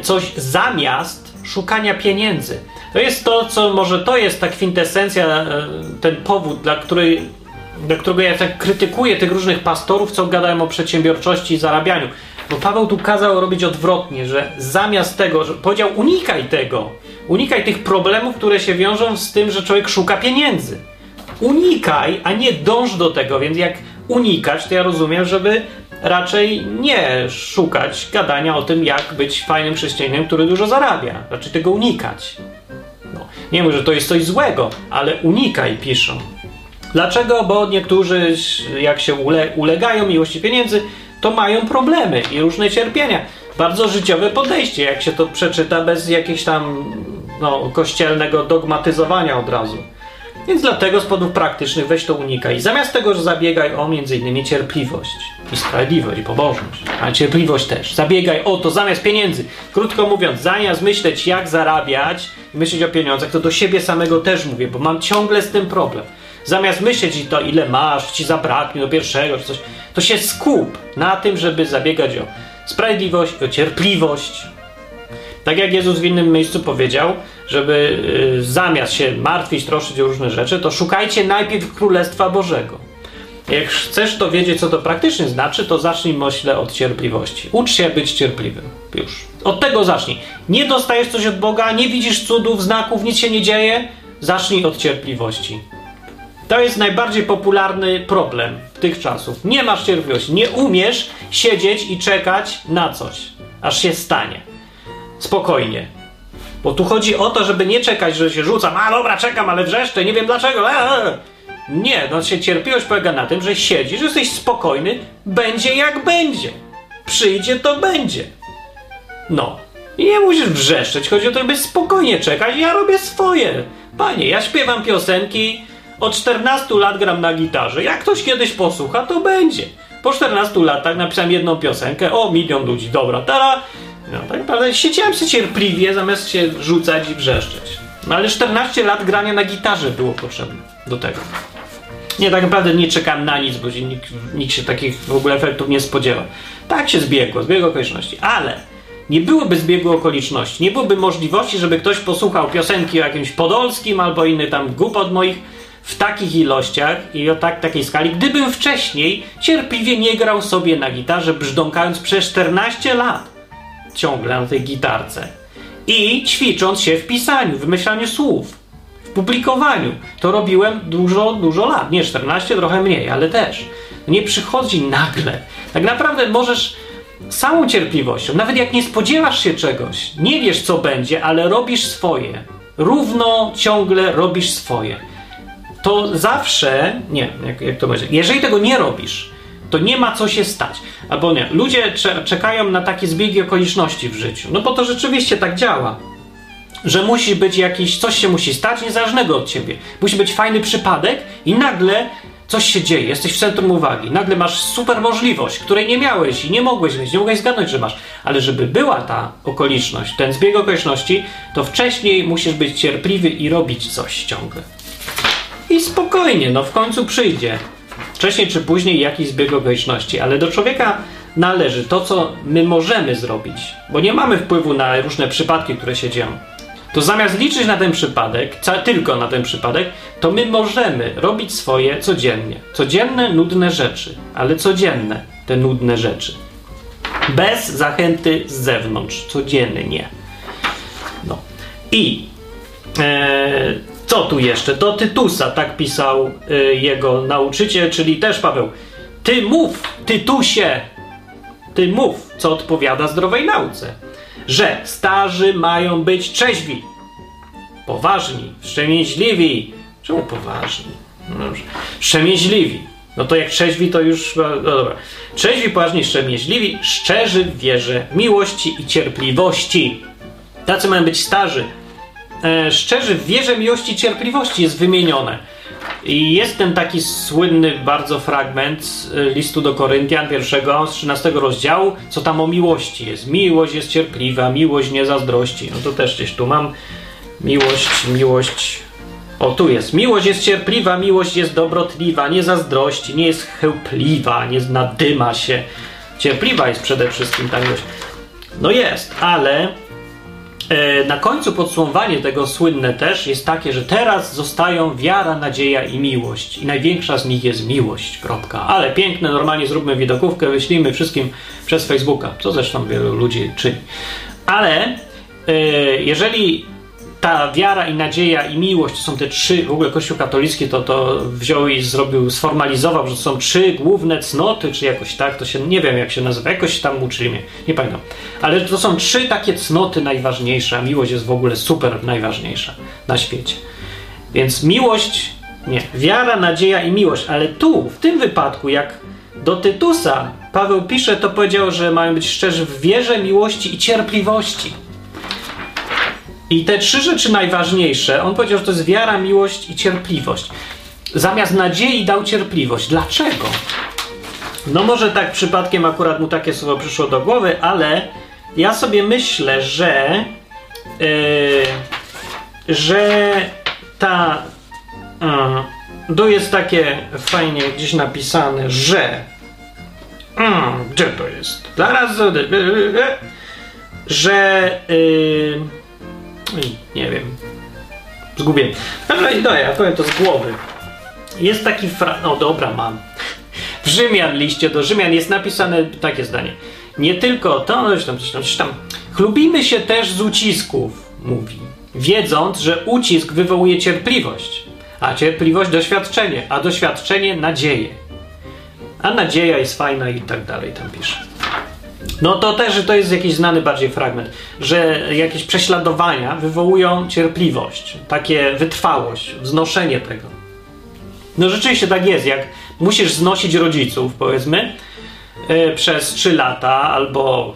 coś zamiast szukania pieniędzy. To jest to, co może to jest ta kwintesencja, e, ten powód, dla, której, dla którego ja tak krytykuję tych różnych pastorów, co gadają o przedsiębiorczości i zarabianiu. Bo Paweł tu kazał robić odwrotnie, że zamiast tego, że powiedział unikaj tego, unikaj tych problemów, które się wiążą z tym, że człowiek szuka pieniędzy. Unikaj, a nie dąż do tego, więc jak unikać, to ja rozumiem, żeby raczej nie szukać gadania o tym, jak być fajnym chrześcijaninem, który dużo zarabia. Raczej tego unikać. No, nie mówię, że to jest coś złego, ale unikaj, piszą. Dlaczego? Bo niektórzy, jak się ule ulegają miłości pieniędzy, to mają problemy i różne cierpienia. Bardzo życiowe podejście, jak się to przeczyta bez jakiegoś tam no, kościelnego dogmatyzowania od razu. Więc dlatego z powodów praktycznych weź to unikaj. Zamiast tego, że zabiegaj o innymi cierpliwość i sprawiedliwość i pobożność, ale cierpliwość też. Zabiegaj o to zamiast pieniędzy. Krótko mówiąc, zamiast myśleć jak zarabiać i myśleć o pieniądzach, to do siebie samego też mówię, bo mam ciągle z tym problem. Zamiast myśleć i to ile masz, ci zabraknie do pierwszego czy coś, to się skup na tym, żeby zabiegać o sprawiedliwość, o cierpliwość. Tak jak Jezus w innym miejscu powiedział, żeby y, zamiast się martwić, troszczyć o różne rzeczy, to szukajcie najpierw Królestwa Bożego. Jak chcesz to wiedzieć, co to praktycznie znaczy, to zacznij, myślę, od cierpliwości. Ucz się być cierpliwym. Już. Od tego zacznij. Nie dostajesz coś od Boga, nie widzisz cudów, znaków, nic się nie dzieje. Zacznij od cierpliwości. To jest najbardziej popularny problem tych czasów. Nie masz cierpliwości. Nie umiesz siedzieć i czekać na coś, aż się stanie. Spokojnie. Bo tu chodzi o to, żeby nie czekać, że się rzucam, a dobra, czekam, ale wrzeszczę, nie wiem dlaczego. Eee. Nie, no się cierpliwość polega na tym, że siedzisz, jesteś spokojny, będzie jak będzie. Przyjdzie, to będzie. No. I nie musisz wrzeszczeć, chodzi o to, żeby spokojnie czekać, ja robię swoje. Panie, ja śpiewam piosenki, od 14 lat gram na gitarze. Jak ktoś kiedyś posłucha, to będzie. Po 14 latach napisałem jedną piosenkę, o milion ludzi, dobra, teraz no, tak naprawdę siedziałem się cierpliwie, zamiast się rzucać i wrzeszczeć. No ale 14 lat grania na gitarze było potrzebne do tego. Nie, tak naprawdę nie czekałem na nic, bo nikt, nikt się takich w ogóle efektów nie spodziewał. Tak się zbiegło, zbiegło okoliczności, ale nie byłoby zbiegu okoliczności, nie byłoby możliwości, żeby ktoś posłuchał piosenki o jakimś podolskim albo innych tam głupot moich w takich ilościach i o tak, takiej skali, gdybym wcześniej cierpliwie nie grał sobie na gitarze, brzdąkając przez 14 lat ciągle na tej gitarce. I ćwicząc się w pisaniu, wymyślaniu słów, w publikowaniu. To robiłem dużo, dużo lat. Nie 14, trochę mniej, ale też. Nie przychodzi nagle. Tak naprawdę możesz samą cierpliwością, nawet jak nie spodziewasz się czegoś, nie wiesz co będzie, ale robisz swoje. Równo ciągle robisz swoje. To zawsze, nie, jak, jak to będzie, jeżeli tego nie robisz, to nie ma co się stać. Albo nie, ludzie czekają na takie zbiegi okoliczności w życiu. No bo to rzeczywiście tak działa. że musi być jakiś, coś się musi stać niezależnego od ciebie. Musi być fajny przypadek i nagle coś się dzieje, jesteś w centrum uwagi, nagle masz super możliwość, której nie miałeś i nie mogłeś mieć, nie mogłeś zgadnąć, że masz. Ale żeby była ta okoliczność, ten zbieg okoliczności, to wcześniej musisz być cierpliwy i robić coś ciągle. I spokojnie, no w końcu przyjdzie. Wcześniej czy później jakiś zbieg okoliczności, ale do człowieka należy to, co my możemy zrobić, bo nie mamy wpływu na różne przypadki, które się dzieją. To zamiast liczyć na ten przypadek, tylko na ten przypadek, to my możemy robić swoje codziennie. Codzienne, nudne rzeczy, ale codzienne te nudne rzeczy. Bez zachęty z zewnątrz, codziennie. No. I e, co tu jeszcze? Do Tytusa, tak pisał e, jego nauczyciel, czyli też Paweł. Ty mów, Tytusie, ty mów, co odpowiada zdrowej nauce. Że starzy mają być trzeźwi, poważni, wstrzemięźliwi. Czemu poważni? No. Wstrzemięźliwi. No to jak trzeźwi, to już. No dobra. Trzeźwi, poważni, wstrzemięźliwi, szczerzy w wierze, miłości i cierpliwości. Tacy mają być starzy. E, szczerzy w wierze, miłości i cierpliwości jest wymienione. I jest ten taki słynny bardzo fragment y, listu do Koryntian pierwszego z 13 rozdziału, co tam o miłości jest. Miłość jest cierpliwa, miłość nie zazdrości. No to też gdzieś tu mam. Miłość, miłość. O, tu jest. Miłość jest cierpliwa, miłość jest dobrotliwa, nie zazdrości, nie jest chełpliwa, nie nadyma się. Cierpliwa jest przede wszystkim ta miłość. No jest, ale E, na końcu podsumowanie tego słynne też jest takie, że teraz zostają wiara, nadzieja i miłość. I największa z nich jest miłość. Kropka. Ale piękne, normalnie zróbmy widokówkę, wyślijmy wszystkim przez Facebooka, co zresztą wielu ludzi czyni. Ale e, jeżeli ta wiara i nadzieja i miłość to są te trzy, w ogóle Kościół katolicki to, to wziął i zrobił, sformalizował, że to są trzy główne cnoty, czy jakoś tak, to się, nie wiem jak się nazywa, jakoś tam uczyli mnie, nie pamiętam. Ale to są trzy takie cnoty najważniejsze, a miłość jest w ogóle super najważniejsza na świecie. Więc miłość, nie, wiara, nadzieja i miłość, ale tu, w tym wypadku, jak do Tytusa Paweł pisze, to powiedział, że mają być szczerzy w wierze, miłości i cierpliwości. I te trzy rzeczy najważniejsze, on powiedział, że to jest wiara, miłość i cierpliwość. Zamiast nadziei dał cierpliwość. Dlaczego? No może tak przypadkiem akurat mu takie słowo przyszło do głowy, ale ja sobie myślę, że yy, że ta yy, to jest takie fajnie gdzieś napisane, że yy, gdzie to jest? Zaraz że yy, nie wiem. Zgubię. Dobra, no ja powiem to z głowy. Jest taki fra... O, dobra, mam. W Rzymian, liście do Rzymian jest napisane takie zdanie. Nie tylko to, no, tam, coś tam, coś tam. Chlubimy się też z ucisków, mówi. Wiedząc, że ucisk wywołuje cierpliwość, a cierpliwość doświadczenie, a doświadczenie nadzieję. A nadzieja jest fajna i tak dalej, tam pisze. No to też to jest jakiś znany bardziej fragment, że jakieś prześladowania wywołują cierpliwość, takie wytrwałość, wznoszenie tego. No rzeczywiście tak jest, jak musisz znosić rodziców, powiedzmy, yy, przez 3 lata albo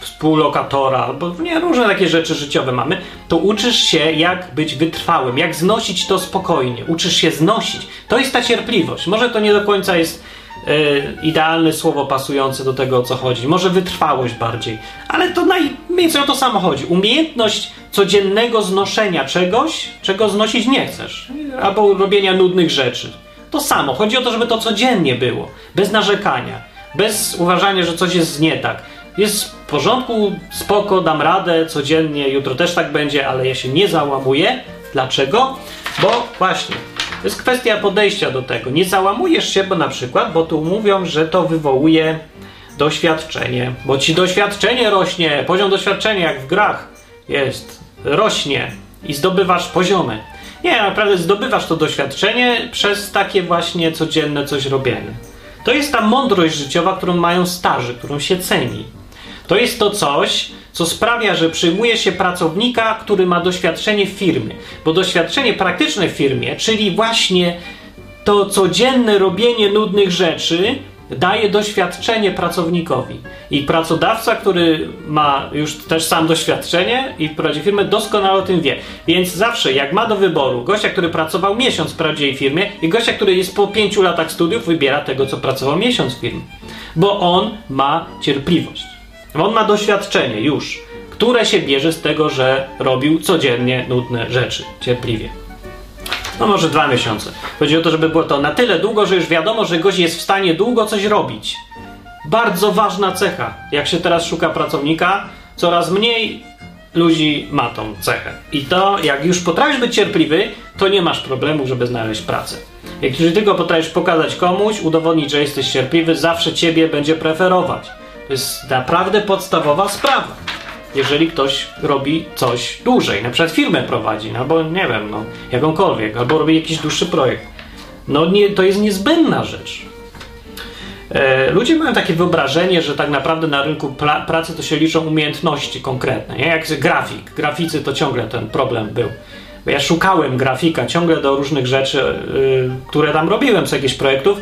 współlokatora, albo nie, różne takie rzeczy życiowe mamy, to uczysz się, jak być wytrwałym, jak znosić to spokojnie. Uczysz się znosić. To jest ta cierpliwość. Może to nie do końca jest E, idealne słowo pasujące do tego, o co chodzi. Może wytrwałość bardziej, ale to naj, mniej o to samo chodzi. Umiejętność codziennego znoszenia czegoś, czego znosić nie chcesz, albo robienia nudnych rzeczy. To samo. Chodzi o to, żeby to codziennie było, bez narzekania, bez uważania, że coś jest nie tak. Jest w porządku, spoko, dam radę codziennie, jutro też tak będzie, ale ja się nie załamuję. Dlaczego? Bo właśnie, to jest kwestia podejścia do tego. Nie załamujesz się, bo na przykład, bo tu mówią, że to wywołuje doświadczenie, bo ci doświadczenie rośnie, poziom doświadczenia jak w grach jest, rośnie i zdobywasz poziomy. Nie, naprawdę zdobywasz to doświadczenie przez takie właśnie codzienne coś robienie. To jest ta mądrość życiowa, którą mają starzy, którą się ceni. To jest to coś, co sprawia, że przyjmuje się pracownika, który ma doświadczenie w firmie. Bo doświadczenie praktyczne w firmie, czyli właśnie to codzienne robienie nudnych rzeczy, daje doświadczenie pracownikowi. I pracodawca, który ma już też sam doświadczenie i prowadzi firmę, doskonale o tym wie. Więc zawsze, jak ma do wyboru gościa, który pracował miesiąc w prawdziwej firmie i gościa, który jest po pięciu latach studiów, wybiera tego, co pracował miesiąc w firmie. Bo on ma cierpliwość. On ma doświadczenie już, które się bierze z tego, że robił codziennie nudne rzeczy cierpliwie. No może dwa miesiące. Chodzi o to, żeby było to na tyle długo, że już wiadomo, że gość jest w stanie długo coś robić. Bardzo ważna cecha. Jak się teraz szuka pracownika, coraz mniej ludzi ma tą cechę. I to, jak już potrafisz być cierpliwy, to nie masz problemu, żeby znaleźć pracę. Jak już tylko potrafisz pokazać komuś, udowodnić, że jesteś cierpliwy, zawsze ciebie będzie preferować. To jest naprawdę podstawowa sprawa jeżeli ktoś robi coś dłużej, na przykład firmę prowadzi, no albo nie wiem, no, jakąkolwiek, albo robi jakiś dłuższy projekt. No nie, to jest niezbędna rzecz. E, ludzie mają takie wyobrażenie, że tak naprawdę na rynku pracy to się liczą umiejętności konkretne, nie? jak grafik. Graficy to ciągle ten problem był. Ja szukałem grafika ciągle do różnych rzeczy, yy, które tam robiłem z jakichś projektów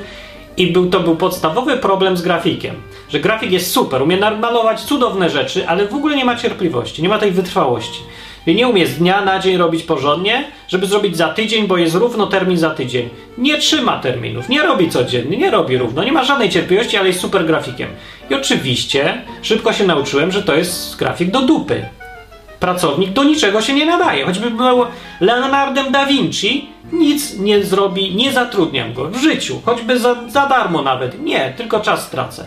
i był, to był podstawowy problem z grafikiem. Że grafik jest super, umie malować cudowne rzeczy, ale w ogóle nie ma cierpliwości, nie ma tej wytrwałości. I nie umie z dnia na dzień robić porządnie, żeby zrobić za tydzień, bo jest równo termin za tydzień. Nie trzyma terminów, nie robi codziennie, nie robi równo, nie ma żadnej cierpliwości, ale jest super grafikiem. I oczywiście szybko się nauczyłem, że to jest grafik do dupy pracownik do niczego się nie nadaje. Choćby był Leonardem da Vinci, nic nie zrobi, nie zatrudniam go w życiu, choćby za, za darmo nawet. Nie, tylko czas stracę.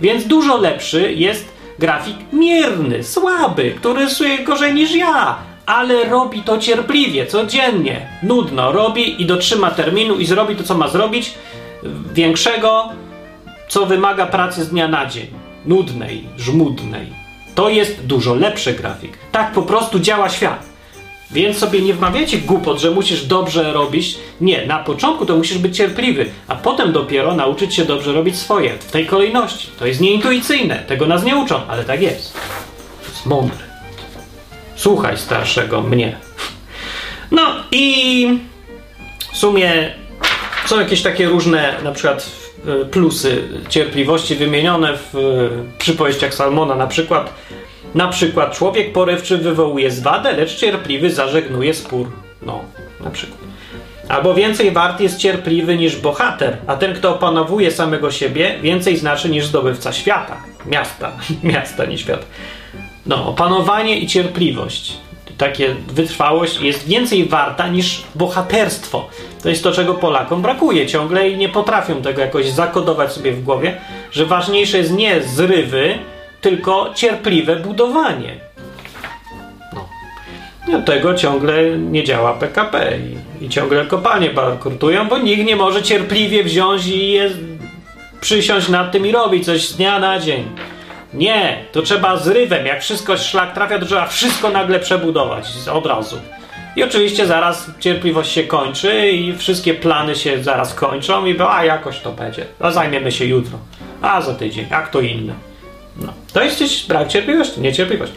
Więc dużo lepszy jest grafik mierny, słaby, który rysuje gorzej niż ja, ale robi to cierpliwie, codziennie, nudno robi i dotrzyma terminu i zrobi to, co ma zrobić, większego, co wymaga pracy z dnia na dzień, nudnej, żmudnej. To jest dużo lepszy grafik. Tak po prostu działa świat. Więc sobie nie wmawiajcie głupot, że musisz dobrze robić. Nie, na początku to musisz być cierpliwy, a potem dopiero nauczyć się dobrze robić swoje. W tej kolejności. To jest nieintuicyjne. Tego nas nie uczą, ale tak jest. Jest mądry. Słuchaj starszego mnie. No i w sumie są jakieś takie różne, na przykład plusy cierpliwości wymienione w e, przypowieściach Salmona. Na przykład, na przykład człowiek porywczy wywołuje zwadę, lecz cierpliwy zażegnuje spór. No, na przykład. Albo więcej wart jest cierpliwy niż bohater, a ten, kto opanowuje samego siebie, więcej znaczy niż zdobywca świata. Miasta, [LAUGHS] miasta, nie świata. No, opanowanie i cierpliwość takie wytrwałość jest więcej warta niż bohaterstwo. To jest to, czego Polakom brakuje ciągle i nie potrafią tego jakoś zakodować sobie w głowie, że ważniejsze jest nie zrywy, tylko cierpliwe budowanie. No. I od tego ciągle nie działa PKP i, i ciągle kopalnie bankrutują, bo nikt nie może cierpliwie wziąć i je, przysiąść nad tym i robić coś z dnia na dzień. Nie, to trzeba zrywem, jak wszystko szlak trafia, to trzeba wszystko nagle przebudować od razu. I oczywiście zaraz cierpliwość się kończy i wszystkie plany się zaraz kończą i a jakoś to będzie. A zajmiemy się jutro. A za tydzień, jak to inne. No. To jest brak cierpliwości, niecierpliwość.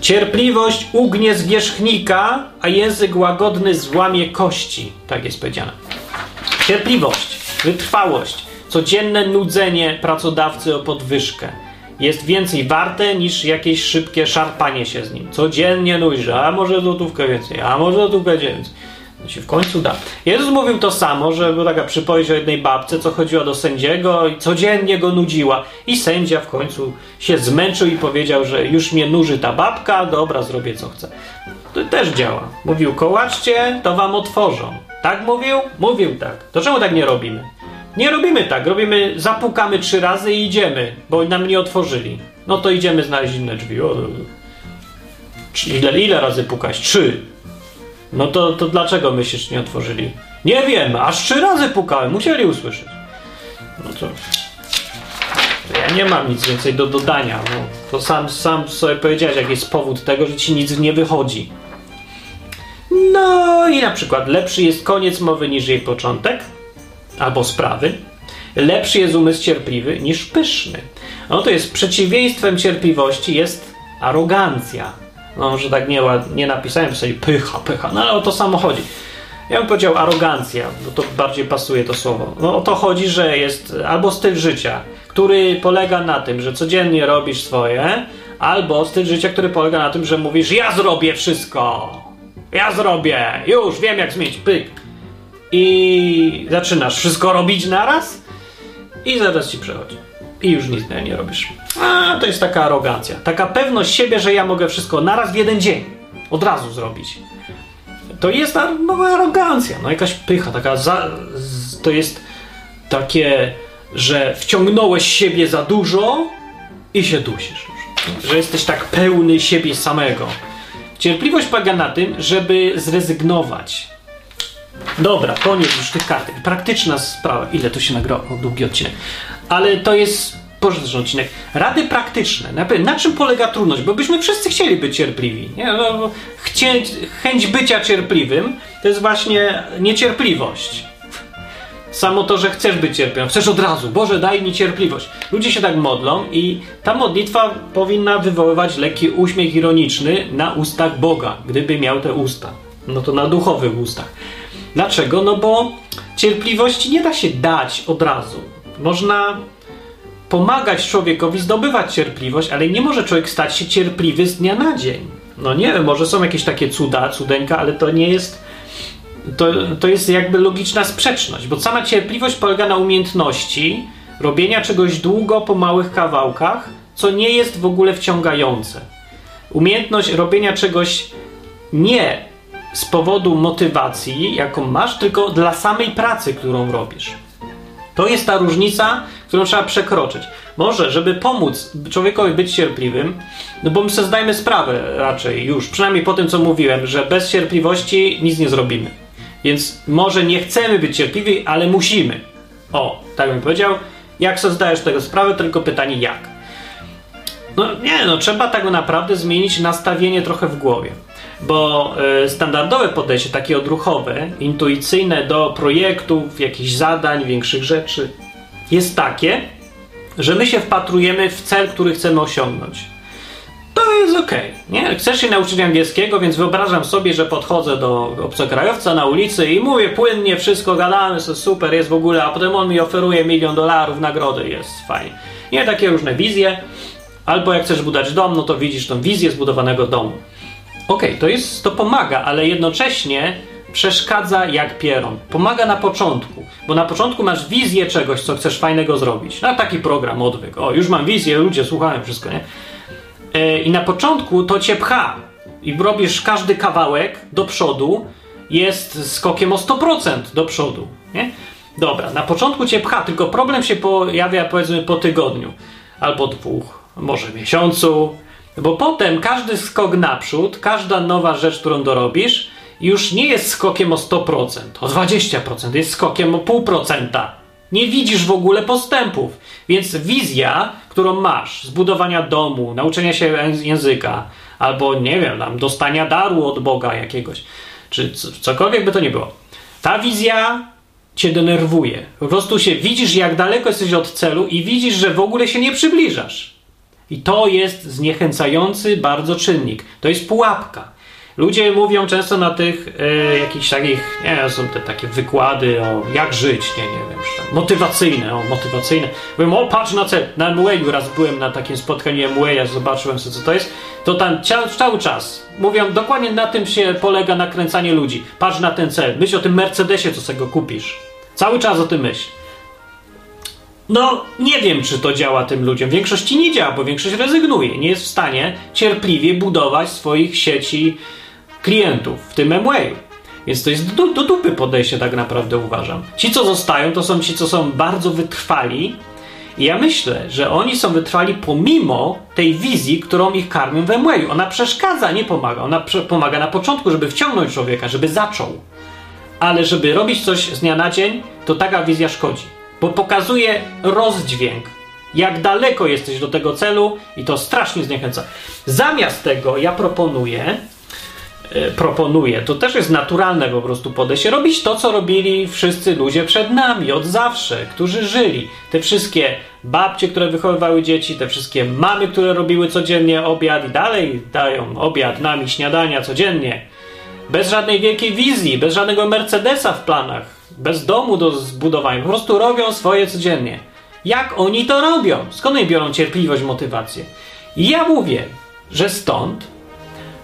Cierpliwość ugnie zwierzchnika, a język łagodny złamie kości. Tak jest powiedziane. Cierpliwość, wytrwałość, codzienne nudzenie pracodawcy o podwyżkę jest więcej warte niż jakieś szybkie szarpanie się z nim. Codziennie nudzisz, a może złotówkę więcej, a może złotówkę więcej. To się w końcu da. Jezus mówił to samo, że była taka przypowieść o jednej babce, co chodziła do sędziego i codziennie go nudziła. I sędzia w końcu się zmęczył i powiedział, że już mnie nuży ta babka, dobra, zrobię co chcę. To też działa. Mówił, kołaczcie, to wam otworzą. Tak mówił? Mówił tak. To czemu tak nie robimy? Nie robimy tak, robimy, zapukamy trzy razy i idziemy, bo nam nie otworzyli. No to idziemy znaleźć inne drzwi. O, ile, ile razy pukać? Trzy. No to, to dlaczego myślisz, nie otworzyli? Nie wiem, aż trzy razy pukałem, musieli usłyszeć. No to... Ja nie mam nic więcej do dodania. No, to sam, sam sobie powiedziałeś, jaki jest powód tego, że ci nic nie wychodzi. No i na przykład lepszy jest koniec mowy niż jej początek albo sprawy, lepszy jest umysł cierpliwy niż pyszny. No to jest przeciwieństwem cierpliwości jest arogancja. No, że tak nie, nie napisałem sobie pycha, pycha, no ale o to samo chodzi. ja bym powiedział arogancja, bo to bardziej pasuje to słowo. No o to chodzi, że jest albo styl życia, który polega na tym, że codziennie robisz swoje, albo styl życia, który polega na tym, że mówisz ja zrobię wszystko, ja zrobię, już wiem jak zmienić, pyk. I zaczynasz wszystko robić naraz i zaraz ci przechodzi. I już nic nie robisz. A to jest taka arogancja. Taka pewność siebie, że ja mogę wszystko naraz w jeden dzień od razu zrobić. To jest no, arogancja, no jakaś pycha, taka za, to jest takie, że wciągnąłeś siebie za dużo i się dusisz. Że jesteś tak pełny siebie samego. Cierpliwość polega na tym, żeby zrezygnować. Dobra, koniec już tych kartek. Praktyczna sprawa. Ile tu się nagrało? Długi odcinek. Ale to jest pożyteczny odcinek. Rady praktyczne. Na, czym polega trudność? Bo byśmy wszyscy chcieli być cierpliwi. Nie? No, chcieć, chęć bycia cierpliwym to jest właśnie niecierpliwość. Samo to, że chcesz być cierpliwym, chcesz od razu, Boże, daj mi cierpliwość. Ludzie się tak modlą i ta modlitwa powinna wywoływać lekki uśmiech ironiczny na ustach Boga, gdyby miał te usta. No to na duchowych ustach. Dlaczego? No bo cierpliwości nie da się dać od razu. Można pomagać człowiekowi zdobywać cierpliwość, ale nie może człowiek stać się cierpliwy z dnia na dzień. No nie wiem, może są jakieś takie cuda, cudeńka, ale to nie jest. To, to jest jakby logiczna sprzeczność, bo sama cierpliwość polega na umiejętności robienia czegoś długo po małych kawałkach, co nie jest w ogóle wciągające. Umiejętność robienia czegoś nie z powodu motywacji, jaką masz, tylko dla samej pracy, którą robisz. To jest ta różnica, którą trzeba przekroczyć. Może, żeby pomóc człowiekowi być cierpliwym, no bo my sobie zdajemy sprawę raczej już, przynajmniej po tym, co mówiłem, że bez cierpliwości nic nie zrobimy. Więc może nie chcemy być cierpliwi, ale musimy. O, tak bym powiedział. Jak sobie zdajesz tego sprawę, tylko pytanie jak. No nie, no trzeba tak naprawdę zmienić nastawienie trochę w głowie. Bo y, standardowe podejście, takie odruchowe, intuicyjne do projektów, jakichś zadań, większych rzeczy, jest takie, że my się wpatrujemy w cel, który chcemy osiągnąć. To jest ok. Nie? Chcesz się nauczyć angielskiego, więc wyobrażam sobie, że podchodzę do obcokrajowca na ulicy i mówię płynnie, wszystko gadamy, super, jest w ogóle, a potem on mi oferuje milion dolarów nagrody, jest fajnie. Nie, takie różne wizje. Albo jak chcesz budować dom, no to widzisz tą wizję zbudowanego domu. Okej, okay, to jest, to pomaga, ale jednocześnie przeszkadza jak pieron. Pomaga na początku, bo na początku masz wizję czegoś, co chcesz fajnego zrobić. Na taki program odwyk. O, już mam wizję, ludzie słuchają wszystko, nie? E, I na początku to cię pcha. I robisz każdy kawałek do przodu, jest skokiem o 100% do przodu, nie? Dobra, na początku cię pcha, tylko problem się pojawia powiedzmy po tygodniu albo dwóch, może miesiącu, bo potem każdy skok naprzód, każda nowa rzecz, którą dorobisz, już nie jest skokiem o 100%, o 20%, jest skokiem o 0,5%. Nie widzisz w ogóle postępów. Więc wizja, którą masz, zbudowania domu, nauczenia się języka, albo nie wiem, tam, dostania daru od Boga jakiegoś, czy cokolwiek by to nie było. Ta wizja cię denerwuje. Po prostu się widzisz, jak daleko jesteś od celu i widzisz, że w ogóle się nie przybliżasz. I to jest zniechęcający bardzo czynnik. To jest pułapka. Ludzie mówią często na tych e, jakichś takich, nie wiem, są te takie wykłady o jak żyć, nie, nie wiem, motywacyjne, o, motywacyjne. Byłem, o, patrz na cel. Na MWA raz byłem na takim spotkaniu MWA, zobaczyłem sobie, co to jest. To tam cały czas mówią, dokładnie na tym się polega nakręcanie ludzi. Patrz na ten cel, myśl o tym Mercedesie, co sobie go kupisz. Cały czas o tym myśl. No, nie wiem, czy to działa tym ludziom. W większości nie działa, bo większość rezygnuje. Nie jest w stanie cierpliwie budować swoich sieci klientów, w tym MWA. Więc to jest do, do dupy podejście, tak naprawdę uważam. Ci, co zostają, to są ci, co są bardzo wytrwali. I ja myślę, że oni są wytrwali pomimo tej wizji, którą ich karmią w MWA. Ona przeszkadza, nie pomaga. Ona pomaga na początku, żeby wciągnąć człowieka, żeby zaczął. Ale żeby robić coś z dnia na dzień, to taka wizja szkodzi. Bo pokazuje rozdźwięk, jak daleko jesteś do tego celu i to strasznie zniechęca. Zamiast tego ja proponuję, E, proponuje. To też jest naturalne po prostu podejście. Robić to, co robili wszyscy ludzie przed nami, od zawsze, którzy żyli. Te wszystkie babcie, które wychowywały dzieci, te wszystkie mamy, które robiły codziennie obiad i dalej dają obiad nami, śniadania codziennie. bez żadnej wielkiej wizji, bez żadnego Mercedesa w planach, bez domu do zbudowania. Po prostu robią swoje codziennie. Jak oni to robią? Skąd oni biorą cierpliwość, motywację? I ja mówię, że stąd,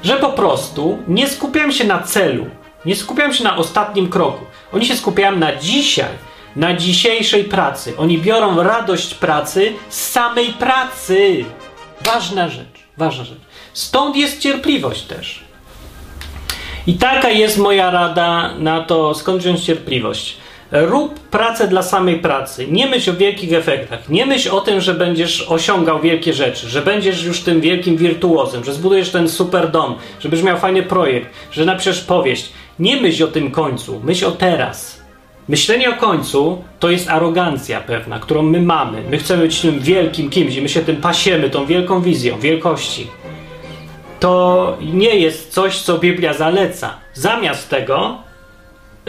że po prostu nie skupiam się na celu, nie skupiam się na ostatnim kroku. Oni się skupiają na dzisiaj, na dzisiejszej pracy. Oni biorą radość pracy z samej pracy. Ważna rzecz, ważna rzecz. Stąd jest cierpliwość też. I taka jest moja rada na to, skąd wziąć cierpliwość. Rób pracę dla samej pracy. Nie myśl o wielkich efektach. Nie myśl o tym, że będziesz osiągał wielkie rzeczy, że będziesz już tym wielkim wirtuozem, że zbudujesz ten super dom, żebyś miał fajny projekt, że napiszesz powieść. Nie myśl o tym końcu, myśl o teraz. Myślenie o końcu to jest arogancja pewna, którą my mamy. My chcemy być tym wielkim kimś i my się tym pasiemy, tą wielką wizją wielkości. To nie jest coś, co Biblia zaleca. Zamiast tego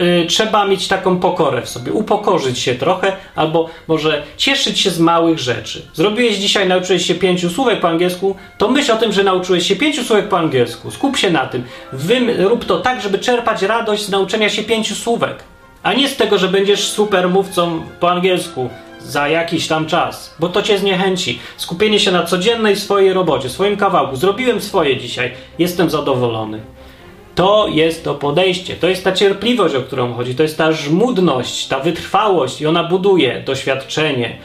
y, trzeba mieć taką pokorę w sobie, upokorzyć się trochę, albo może cieszyć się z małych rzeczy. Zrobiłeś dzisiaj, nauczyłeś się pięciu słówek po angielsku, to myśl o tym, że nauczyłeś się pięciu słówek po angielsku. Skup się na tym. Wy, rób to tak, żeby czerpać radość z nauczenia się pięciu słówek, a nie z tego, że będziesz super mówcą po angielsku za jakiś tam czas, bo to cię zniechęci. Skupienie się na codziennej swojej robocie, swoim kawałku. Zrobiłem swoje dzisiaj, jestem zadowolony. To jest to podejście, to jest ta cierpliwość, o którą chodzi, to jest ta żmudność, ta wytrwałość i ona buduje doświadczenie.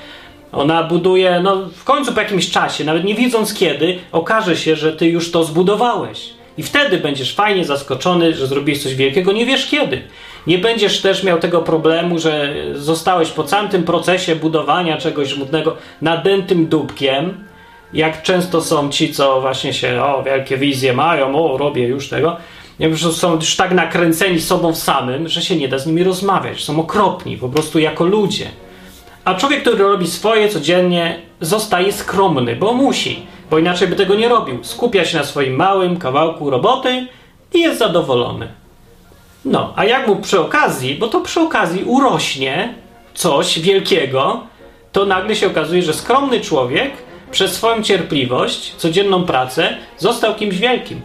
Ona buduje, no w końcu po jakimś czasie, nawet nie widząc kiedy, okaże się, że ty już to zbudowałeś. I wtedy będziesz fajnie zaskoczony, że zrobiłeś coś wielkiego, nie wiesz kiedy. Nie będziesz też miał tego problemu, że zostałeś po całym tym procesie budowania czegoś żmudnego nadętym dupkiem, jak często są ci, co właśnie się, o, wielkie wizje mają, o, robię już tego, prostu są już tak nakręceni sobą samym, że się nie da z nimi rozmawiać. Są okropni, po prostu jako ludzie. A człowiek, który robi swoje codziennie, zostaje skromny, bo musi, bo inaczej by tego nie robił. Skupia się na swoim małym kawałku roboty i jest zadowolony. No, a jak mu przy okazji, bo to przy okazji urośnie coś wielkiego, to nagle się okazuje, że skromny człowiek przez swoją cierpliwość, codzienną pracę został kimś wielkim.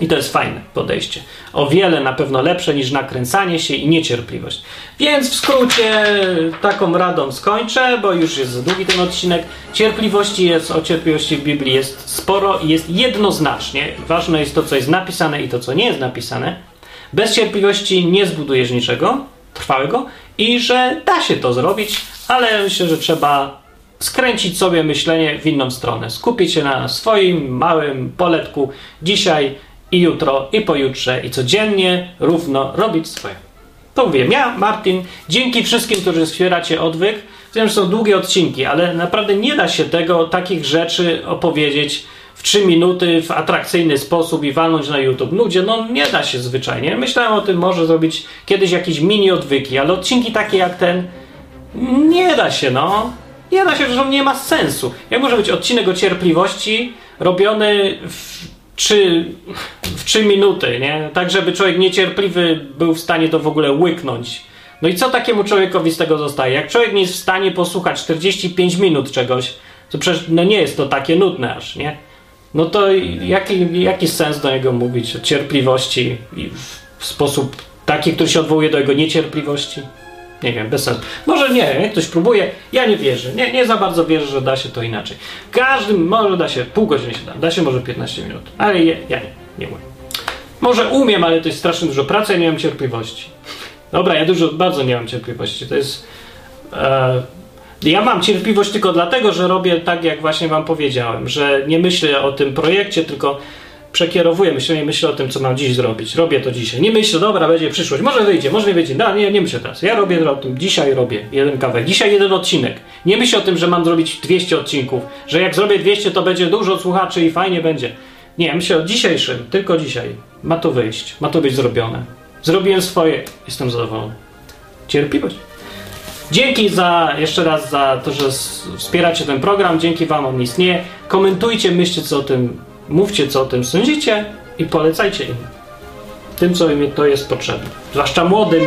I to jest fajne podejście. O wiele na pewno lepsze niż nakręcanie się i niecierpliwość. Więc w skrócie taką radą skończę, bo już jest za długi ten odcinek. Cierpliwości jest, o cierpliwości w Biblii jest sporo i jest jednoznacznie. Ważne jest to, co jest napisane i to, co nie jest napisane. Bez cierpliwości nie zbudujesz niczego trwałego i że da się to zrobić, ale myślę, że trzeba skręcić sobie myślenie w inną stronę. Skupić się na swoim małym poletku dzisiaj i jutro, i pojutrze, i codziennie równo robić swoje. To mówię ja, Martin. Dzięki wszystkim, którzy wspieracie odwyk. Wiem, że są długie odcinki, ale naprawdę nie da się tego, takich rzeczy opowiedzieć w 3 minuty w atrakcyjny sposób i walnąć na YouTube. Ludzie, no nie da się zwyczajnie. Myślałem o tym, może zrobić kiedyś jakieś mini odwyki, ale odcinki takie jak ten nie da się, no. Nie da się, że nie ma sensu. Jak może być odcinek o cierpliwości robiony w 3, w 3 minuty, nie? Tak, żeby człowiek niecierpliwy był w stanie to w ogóle łyknąć. No i co takiemu człowiekowi z tego zostaje? Jak człowiek nie jest w stanie posłuchać 45 minut czegoś, to przecież no nie jest to takie nudne aż, nie? No to jaki, jaki sens do niego mówić o cierpliwości w sposób taki, który się odwołuje do jego niecierpliwości? Nie wiem, bez sensu. Może nie, ktoś próbuje, ja nie wierzę. Nie, nie za bardzo wierzę, że da się to inaczej. Każdym może da się, pół godziny się da, da się może 15 minut, ale ja, ja nie, nie umiem. Może umiem, ale to jest strasznie dużo pracy, ja nie mam cierpliwości. Dobra, ja dużo, bardzo nie mam cierpliwości. To jest... E, ja mam cierpliwość tylko dlatego, że robię tak, jak właśnie wam powiedziałem, że nie myślę o tym projekcie, tylko przekierowuję myślenie, myślę o tym, co mam dziś zrobić. Robię to dzisiaj. Nie myślę, dobra, będzie przyszłość. Może wyjdzie, może nie wyjdzie. No, nie, nie myślę teraz. Ja robię o tym. Dzisiaj robię jeden kawałek. Dzisiaj jeden odcinek. Nie myślę o tym, że mam zrobić 200 odcinków. Że jak zrobię 200, to będzie dużo słuchaczy i fajnie będzie. Nie, myślę o dzisiejszym. Tylko dzisiaj. Ma to wyjść. Ma to być zrobione. Zrobiłem swoje. Jestem zadowolony. Cierpliwość. Dzięki za jeszcze raz za to, że wspieracie ten program. Dzięki Wam on istnieje. Komentujcie, myślcie co o tym Mówcie, co o tym sądzicie i polecajcie im. Tym, co im to jest potrzebne. Zwłaszcza młodym.